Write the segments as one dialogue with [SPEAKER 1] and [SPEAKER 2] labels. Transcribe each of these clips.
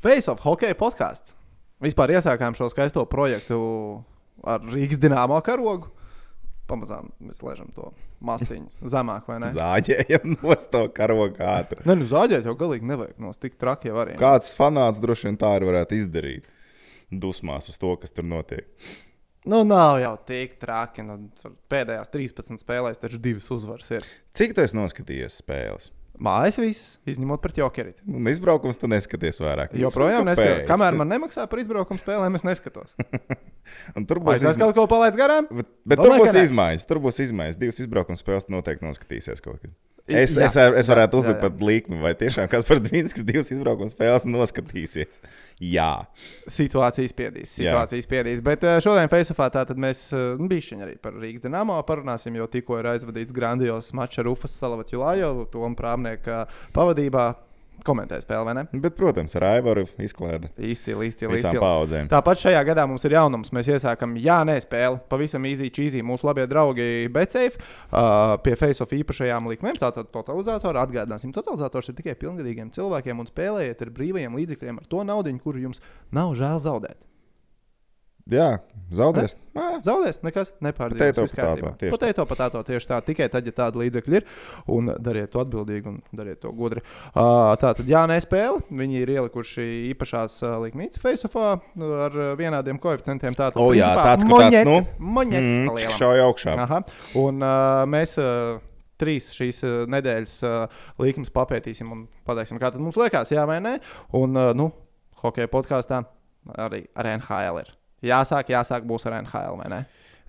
[SPEAKER 1] Face of Hockey podkāsts. Vispār iesākām šo skaisto projektu ar Rīgas dīnāmo karogu. Pamazām mēs lēžam to mastiņu zemāk, vai ne?
[SPEAKER 2] Zāģējam no to karogu ātri.
[SPEAKER 1] Nē, nu zāģēt jau galīgi nevajag. No tik traki jau arī.
[SPEAKER 2] Kāds fanāts droši vien tā arī varētu izdarīt. Dusmās uz to, kas tur notiek.
[SPEAKER 1] Nu, nav jau tik traki. Nu, pēdējās 13 spēlēs taču divas uzvaras ir.
[SPEAKER 2] Cik esi noskatījies spēles?
[SPEAKER 1] Mājas visas, izņemot pret jokerīti.
[SPEAKER 2] Un izbraukums tu neskaties vairāk.
[SPEAKER 1] Joprojām neskatos. Kamēr man nemaksā par izbraukumu spēlēm, es neskatos.
[SPEAKER 2] tur
[SPEAKER 1] būs izma... kaut ko palaidis garām.
[SPEAKER 2] Bet, bet tur būs izmaiņas. Tur būs izmaiņas. Divas izbraukuma spēles noteikti noskatīsies kaut kad. Es, jā, es, es varētu uzlikt jā, jā. pat līkumu, vai tiešām kas par Dvīnskas divas izbraukuma spēles noskatīsies. Jā.
[SPEAKER 1] Situācijas spiedīs, situācijas spiedīs. Bet eh, šodien Faceofā tātad mēs eh, nu, bišķiņi arī par Rīgas dinamo parunāsim, jo tikko ir aizvadīts grandios mačs ar Ufas Salavatju Lāju, Tomu Prāmnieku pavadībā komentē spēli, vai ne?
[SPEAKER 2] Bet, protams, ar Aivaru
[SPEAKER 1] izcili.
[SPEAKER 2] Visām izcili. paudzēm.
[SPEAKER 1] Tāpat šajā gadā mums ir jaunums. Mēs iesākam, jā, nē, spēli. Pavisam īsi, čīzī. Mūsu labie draugi Betsafe uh, pie Face-off īpašajām likmēm. Tātad totalizatoru atgādināsim. Totalizators ir tikai pilngadīgiem cilvēkiem un spēlējiet ar brīvajiem līdzekļiem, ar to naudu, kuru jums nav žēl zaudēt.
[SPEAKER 2] Jā, zaudēs.
[SPEAKER 1] Ne? Zaudēs, nekas nepārdzīvos. Pateico patāto tieši tā, tikai tad, ja tāda līdzekļa ir. Un dariet to atbildīgi un dariet to gudri. Uh, tā tad, jā, nespēle. Viņi ir ielikuši īpašās uh, likmītas Faceofā ar vienādiem koeficientiem.
[SPEAKER 2] Tā tad, oh, jā, tāds, moņekas, tāds,
[SPEAKER 1] nu, moņekas mm,
[SPEAKER 2] šauj augšā.
[SPEAKER 1] Aha. Un uh, mēs. Uh, trīs šīs uh, nedēļas uh, līnijas papētīsim un pateiksim, kā tas mums liekas, jā vai nē. Un, uh, nu, hokeja podkāstā arī ar NHL ir Jāsāk, jāsāk būs ar NHL vai ne?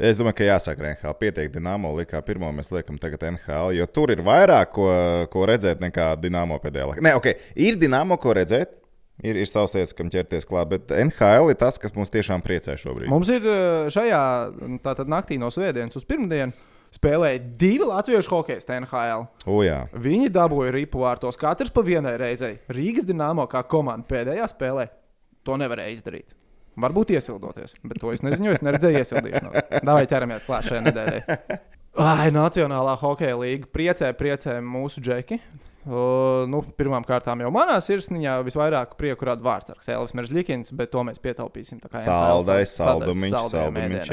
[SPEAKER 2] Es domāju, ka jāsāk ar NHL. Pietiek Dienāmo likā pirmo, mēs liekam tagad NHL, jo tur ir vairāk ko, ko redzēt nekā Dienāmo pēdējā laikā. Nē, ok, ir Dienāmo ko redzēt. Ir, ir savas lietas, kam ķerties klāt, bet NHL ir tas, kas mums tiešām priecē šobrīd.
[SPEAKER 1] Mums ir eh, šajā tātad, naktī no svētdienas uz pirmdienu spēlēja divi latviešu hokeja NHL.
[SPEAKER 2] O, jā.
[SPEAKER 1] Viņi dabūja ripu vārtos, katrs pa vienai reizei. Rīgas dīnāmo kā komanda pēdējā spēlē to nevarēja izdarīt. Varbūt iesildoties, bet to es nezinu, es neredzēju iesildīšanos. Davai ķeramies klāt šajā nedēļā. Ai, Nacionālā hokeja līnija priecē, priecē mūsu džeki. Uh, nu, Pirmkārt, jau manā sirsniņā visvairāk prieku rada vārds ar Elvis Meržģīkins, bet to mēs pietaupīsim.
[SPEAKER 2] Saldais, saldumiņš, saldumiņš.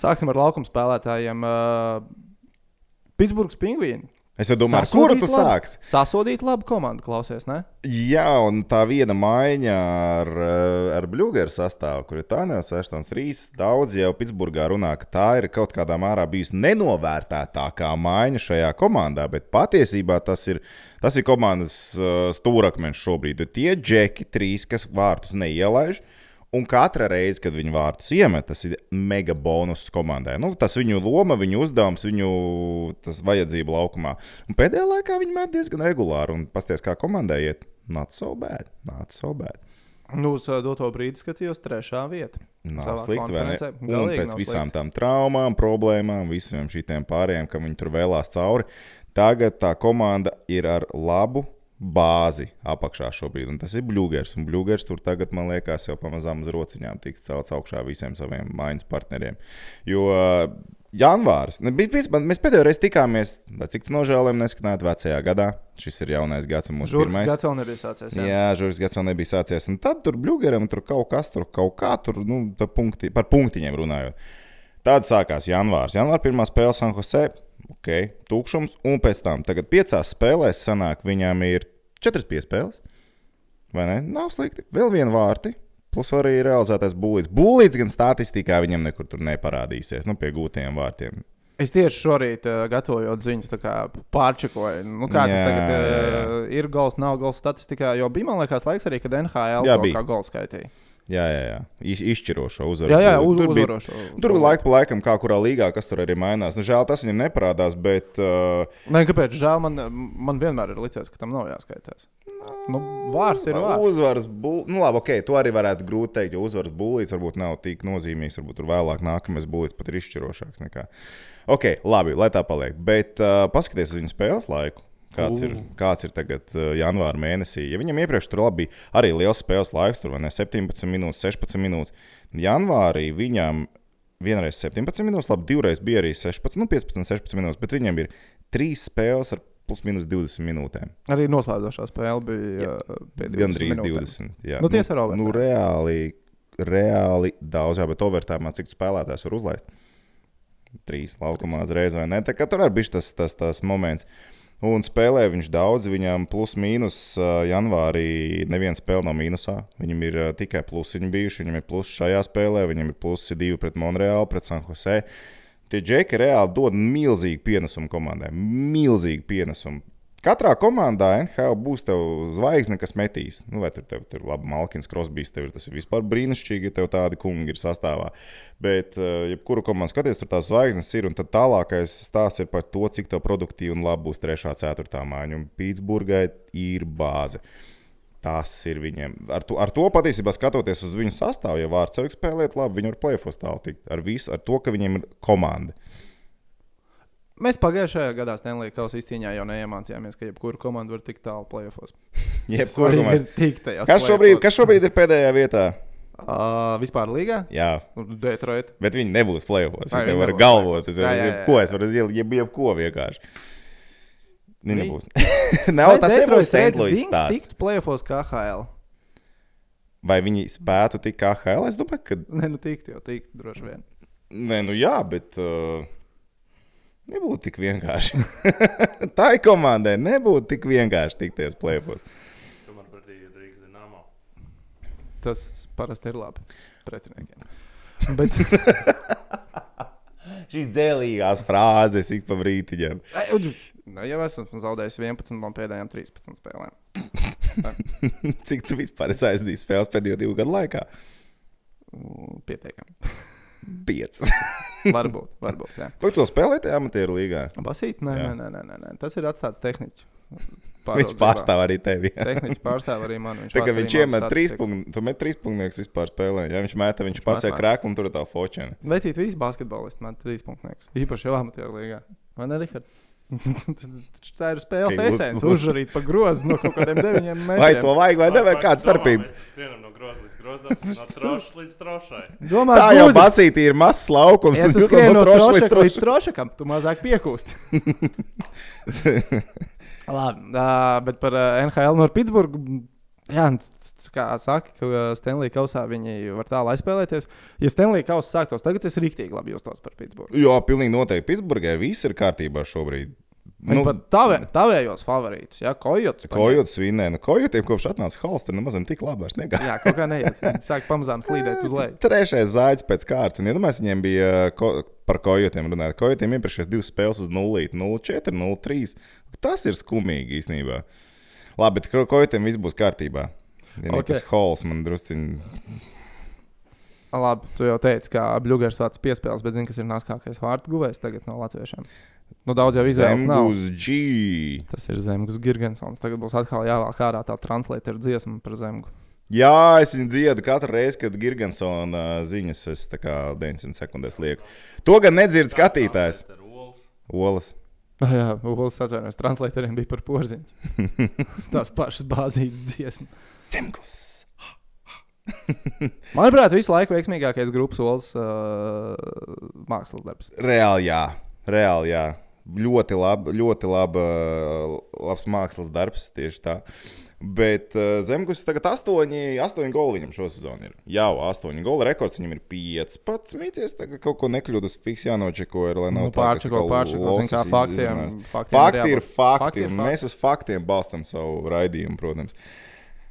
[SPEAKER 1] Sāksim ar laukuma spēlētājiem. Uh, Pitsburgas pingvīni
[SPEAKER 2] Es jau domāju, ar kuru tu labi, sāksi?
[SPEAKER 1] Sasodīt labu komandu, klausies, ne?
[SPEAKER 2] Jā, un tā viena maiņa ar, eh, ar Bluegeru sastāvu, kur ir tā nesaistāms trīs. Daudz jau Pitsburgā runā, ka tā ir kaut kādā mērā bijusi nenovērtētākā maiņa šajā komandā, bet patiesībā tas ir, tas ir komandas uh, stūrakmeņš šobrīd. Tie džeki, trīs, kas vārtus neielaiž, uh, Un katra reize, kad viņi vārtus iemet, tas ir mega bonus komandai. Nu, tas viņu loma, viņu uzdevums, viņu vajadzība laukumā. Un pēdējā laikā viņi met diezgan regulāri. Un pasties, kā komandai iet, nāca so bad. Nāca so bad.
[SPEAKER 1] Nu, uz doto brīdi skatījos, trešā vieta.
[SPEAKER 2] Nav slikti, vai ne? Un pēc visām tām traumām, problēmām, visiem šiem pārējiem, kam viņi tur vēlās cauri, tagad tā komanda ir ar labu bāzi apakšā šobrīd. Un tas ir Bluegers. Un Bluegers tur tagad, man liekas, jau pamazām uz rociņām tiks celts augšā visiem saviem maiņas partneriem. Jo janvārs, ne, mēs pēdējo reizi tikāmies, cik tas nožēlojami neskanētu vecajā gadā. Šis ir jaunais gads, un mūsu
[SPEAKER 1] pirmais gads vēl nebija sācies. Jā,
[SPEAKER 2] jā žurkas gads vēl nebija sācies. Un tad tur Bluegeram tur kaut kas, tur kaut kā tur, nu, punkti, par punktiņiem runājot. Tad sākās janvārs. Janvāra pirmā spēle San Jose ok, tukšums, un pēc tam tagad piecās spēlēs sanāk, viņam ir četras piespēles. Vai ne? Nav slikti. Vēl viena vārti. Plus arī realizētais būlīts. Būlīts gan statistikā viņam nekur tur neparādīsies, nu, pie gūtajiem vārtiem.
[SPEAKER 1] Es tieši šorīt, uh, gatavojot ziņas, pārčekoju, nu, kā jā, tas tagad uh, ir. Gols, nav gols statistikā, jo bija, man liekas, laiks arī, kad NHL jā, kaut kā gols skaitīja.
[SPEAKER 2] Jā, jā, jā. Iz, izšķirošo uzvaru.
[SPEAKER 1] Jā, jā, uz, tur uzvarošo.
[SPEAKER 2] Bija, tur bija laika pa laikam, kā kurā līgā, kas tur arī mainās. Nu, žēl, tas viņam neparādās, bet. Uh...
[SPEAKER 1] Nē, kāpēc? Žēl, man, man vienmēr ir licies, ka tam nav jāskaitās. Nu, vārds ir vārds.
[SPEAKER 2] Uzvaras, bū... nu, labi, ok, to arī varētu grūti teikt, jo uzvaras būlīts varbūt nav tik nozīmīgs. Varbūt tur vēlāk nākamais būlīts pat ir izšķirošāks nekā. Ok, labi, lai tā paliek. Bet uh, paskatieties uz viņa spēles laiku. Kāds ir, kāds ir tagad uh, janvāra mēnesī? Ja viņam iepriekš tur bija arī liels spēles laiks, tur ne 17 minūtes, 16 minūtes. Janvārī viņam vienreiz 17 minūtes, labi, divreiz bija arī 16, nu 15, 16 minūtes, bet viņam ir trīs spēles ar plus minus 20 minūtēm.
[SPEAKER 1] Arī noslēdzošā spēle bija uh, pēdējā
[SPEAKER 2] Gandrīz 20. Jā.
[SPEAKER 1] Nu, tiesa
[SPEAKER 2] nu,
[SPEAKER 1] overtime.
[SPEAKER 2] reāli, reāli daudz, jā, bet overtājumā cik spēlētājs var uzlaist? Trīs laukumā uzreiz, vai ne? Tā kā tur arī bija tas, tas, tas moments. Un spēlē viņš daudz, viņam plus mīnus janvārī neviena spēle nav mīnusā. Viņam ir tikai plusiņi bijuši, viņam ir plusi šajā spēlē, viņam ir plusi divi pret Monreālu, pret San Jose. Tie džeki reāli dod milzīgu pienesumu komandai. Milzīgu pienesumu. Katrā komandā NHL būs tev zvaigzne, kas metīs. Nu, vai tur tev ir labi Malkins, Krosbīs, tev ir tas ir vispār brīnišķīgi, ja tev tādi kungi ir sastāvā. Bet, uh, jebkuru komandu skaties, tur tās zvaigznes ir. Un tad tālākais stāsts ir par to, cik tev produktīvi un labi būs trešā, ceturtā māja. Un Pitsburgai ir bāze. Tas ir viņiem. Ar to, ar to patiesībā skatoties uz viņu sastāvu, ja Vārtsburgas spēlēt labi, viņi var plēfos tālu tikt. Ar visu, ar to, ka viņiem ir komanda.
[SPEAKER 1] Mēs pagājušajā gadā Stanley Kausa izcīņā jau neiemācījāmies, ka jebkura komanda var tikt tālu plēsofos. Tikt tajos
[SPEAKER 2] Kas šobrīd, kas šobrīd ir pēdējā vietā?
[SPEAKER 1] Uh, vispār līgā?
[SPEAKER 2] Jā,
[SPEAKER 1] Detroit.
[SPEAKER 2] bet viņi nebūs plēfos.
[SPEAKER 1] Ai,
[SPEAKER 2] Viņi var galvot. Es varu, jebko es varu ielikt, jeb, jebko vienkārši. Viņi
[SPEAKER 1] Viņi-
[SPEAKER 2] nebūs. Nav, tas nebūs St. Louis
[SPEAKER 1] stāsts. Tikt plēsofos kā HL.
[SPEAKER 2] Vai viņi spētu tikt kā HL? Es domāju, ka.
[SPEAKER 1] Nē, nu tikt jau tikt droši vien.
[SPEAKER 2] Nē, nu jā, bet. Uh, nebūtu tik vienkārši. Tā ir komandai. Nebūtu tik vienkārši tikties plēfos.
[SPEAKER 3] Tomēr pretī ir Rīgas Dienāmo.
[SPEAKER 1] Tas parasti ir labi pretiniekiem. Bet,
[SPEAKER 2] Šīs dzēlīgās frāzes ik pa brītiņam.
[SPEAKER 1] nu, jau esmu zaudējis 11 no pēdējām 13 spēlēm.
[SPEAKER 2] Cik tu vispār esi aizdījis spēles pēdējo divu gadu laikā?
[SPEAKER 1] Pietiekami.
[SPEAKER 2] Piecas.
[SPEAKER 1] Varbūt, varbūt. Jā.
[SPEAKER 2] Vai tu spēlēji tajā amatieru līgā?
[SPEAKER 1] Basīt? Nē, nē, nē, nē, nē. Tas ir atstāts tehniķis.
[SPEAKER 2] Viņš pārstāv arī tevi.
[SPEAKER 1] Tehniķis pārstāv arī mani.
[SPEAKER 2] Viņš
[SPEAKER 1] arī manu
[SPEAKER 2] iemet trīs punktus, tu met trīs punktus vispār spēlē. Ja viņš mēta, viņš
[SPEAKER 1] Viņš
[SPEAKER 2] pats ir
[SPEAKER 1] met,
[SPEAKER 2] krēklis un tur ir tā fočena.
[SPEAKER 1] Vecīt, visi basketbolisti man trīs punktus. Īpaši jau amatieru līgā. Vai ne, Rihard? Tā ir spēles
[SPEAKER 2] uz-
[SPEAKER 1] esence.
[SPEAKER 2] uz-
[SPEAKER 1] Uzžarīt pa grozu no kaut kādiem deviņiem metriem.
[SPEAKER 2] Vai to vajag, vai nevajag kāda starpība?
[SPEAKER 3] No groza līdz grozam, no trošas līdz trošai.
[SPEAKER 1] Domā,
[SPEAKER 2] Tā jau basītī ir mazs laukums,
[SPEAKER 1] Ja
[SPEAKER 2] un
[SPEAKER 1] tu
[SPEAKER 2] jūs
[SPEAKER 1] skrieni
[SPEAKER 2] no
[SPEAKER 1] no
[SPEAKER 2] troša līdz
[SPEAKER 1] trošaka līdz trošakam, tu mazāk piekūsti. Labi, uh, bet par uh, NHL no Pitsburgas. Nu, kā saka, ka uh, Stanley Kausā viņi var tālu aizspēlēties. Ja Stanley Kausa sāktos tagad, es rīktīgi labi justos par Pitsburgu.
[SPEAKER 2] Jā, pilnīgi noteikti. Pitsburgai viss ir kārtībā šobrīd. Nu,
[SPEAKER 1] tavē, tavējos favorītus, ja Kojots.
[SPEAKER 2] Kojots vinnē. Nu, kojotiem kopš atnāca Halsts, tur nemaz tik labi vairs negāja.
[SPEAKER 1] Jā, kaut kā neiet. Sāk pamazām slīdēt uz leju.
[SPEAKER 2] Trešais zāģis pēc kārtas. Un, iedomājieties, viņiem bija ko, par kojotiem runāt. Kojotiem iepriekšējās divas spēles uz 0, 0-4, 0-3. Tas ir skumīgi īstenībā. Labi, bet ko- kojotiem viss būs kārtībā. Ja
[SPEAKER 1] Ok.
[SPEAKER 2] okay. tas hols man drusciņi.
[SPEAKER 1] Labi, tu jau teici, ka Bluegers vārds piespēles, bet zini, kas ir nāskākais vārtu guvējs tagad no latviešiem. Nu, daudz jau izvēles nav.
[SPEAKER 2] Uz G.
[SPEAKER 1] Tas ir Zemgus Gigantsons. Tagad būs atkal jāvēl ārā tā translēta dziesma par Zemgu.
[SPEAKER 2] Jā, es viņu dziedu katru reizi, kad Gigantsona ziņas es tā kā 900 sekundēs lieku. To gan nedzird skatītājs.
[SPEAKER 3] Olas.
[SPEAKER 2] Olas.
[SPEAKER 1] Ah, Jā, Ulas atvainojas, translētājiem bija par porziņu. Tās pašas bāzītas dziesmas.
[SPEAKER 2] Zemgus.
[SPEAKER 1] Manuprāt, visu laiku veiksmīgākais grupas Ulas uh, mākslas darbs.
[SPEAKER 2] Reāli jā. Reāli jā. Ļoti labi, ļoti laba, labs mākslas darbs tieši tā. Bet uh, Zemgus tagad 8, 8 goli viņam šosezon ir. Jā, 8 goli rekords viņam ir 15. Es tagad kaut ko nekļūdos, fiks jānočeko, ir, lai nav
[SPEAKER 1] Nu, pārčeko,
[SPEAKER 2] tā
[SPEAKER 1] pārčeko, kā faktiem. faktiem
[SPEAKER 2] Fakti ir fakti,
[SPEAKER 1] fakti ir
[SPEAKER 2] mēs uz faktiem balstām savu raidījumu, protams.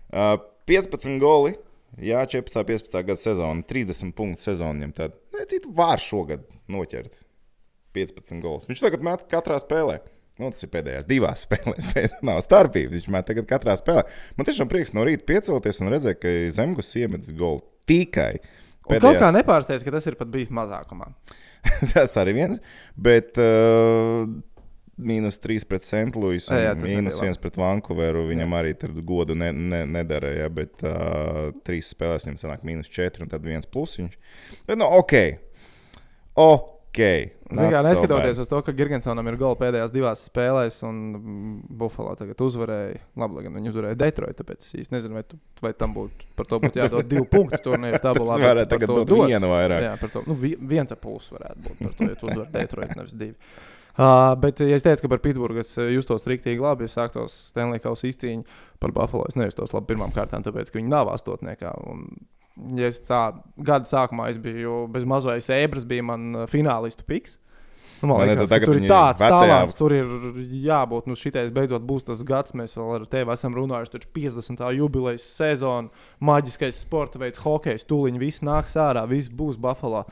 [SPEAKER 2] Uh, 15 goli, jā, 14. 15. gada sezona, 30 punktu sezonu viņam tad. Nē, citu var šogad noķert 15 gols. Viņš tagad met katrā spēlē. Nu, tas ir pēdējās divās spēlēs, bet nav starpības. Viņš met tagad katrā spēlē. Man tiešām prieks no rīta piecelties un redzēt, ka Zemgus iemetis golu tikai.
[SPEAKER 1] Un kaut kā nepārsteidz, ka tas ir pat bijis mazākumā.
[SPEAKER 2] tas arī viens. Bet uh, mīnus 3 pret Sentlūisu
[SPEAKER 1] Jā, jā,
[SPEAKER 2] mīnus
[SPEAKER 1] nebija
[SPEAKER 2] 1 pret Vankūveru. Viņam arī tur godu ne, ne, nedara. Ja, bet uh, trīs spēlēs viņam sanāk mīnus 4 un tad viens plusiņš. Bet, nu, ok. Ok.
[SPEAKER 1] Ziniet, kā
[SPEAKER 2] Not so
[SPEAKER 1] neskatoties
[SPEAKER 2] bad.
[SPEAKER 1] uz to, ka Gigantsonam ir gols pēdējās divās spēlēs, un Buffalo tagad uzvarēja. Labi, lai gan viņi uzvarēja Detroit, tāpēc es īsti nezinu, vai, tu, vai tam būtu par to būtu jādod divu punktu turnīru tabulā.
[SPEAKER 2] Tas varētu tagad dot vienu vairāk.
[SPEAKER 1] Jā, par to nu, vi- viens ap pusi varētu būt. Par to, ja tu uzvari Detroit, nevis divi. Uh, bet, ja es teicu, ka par Pitsburgu es uh, justos rīktīgi labi, ja sāktos Stanley Kausa izcīņa par Buffalo, es nejustos labi pirmām kārtām, tāpēc, ka viņi nav astotniekā. Un, ja es tā gada sākumā es biju bez mazais ebras, bija man uh, finālistu piks. Nu, man
[SPEAKER 2] ne,
[SPEAKER 1] liekas,
[SPEAKER 2] tagad
[SPEAKER 1] tur ir tāds talants, tur ir jābūt. Nu, šitais beidzot būs tas gads, mēs vēl ar tevi esam runājuši. Taču 50. jubilejas sezona, maģiskais sporta veids, hokejs, tūliņi, viss nāks ārā, viss būs Buffalo.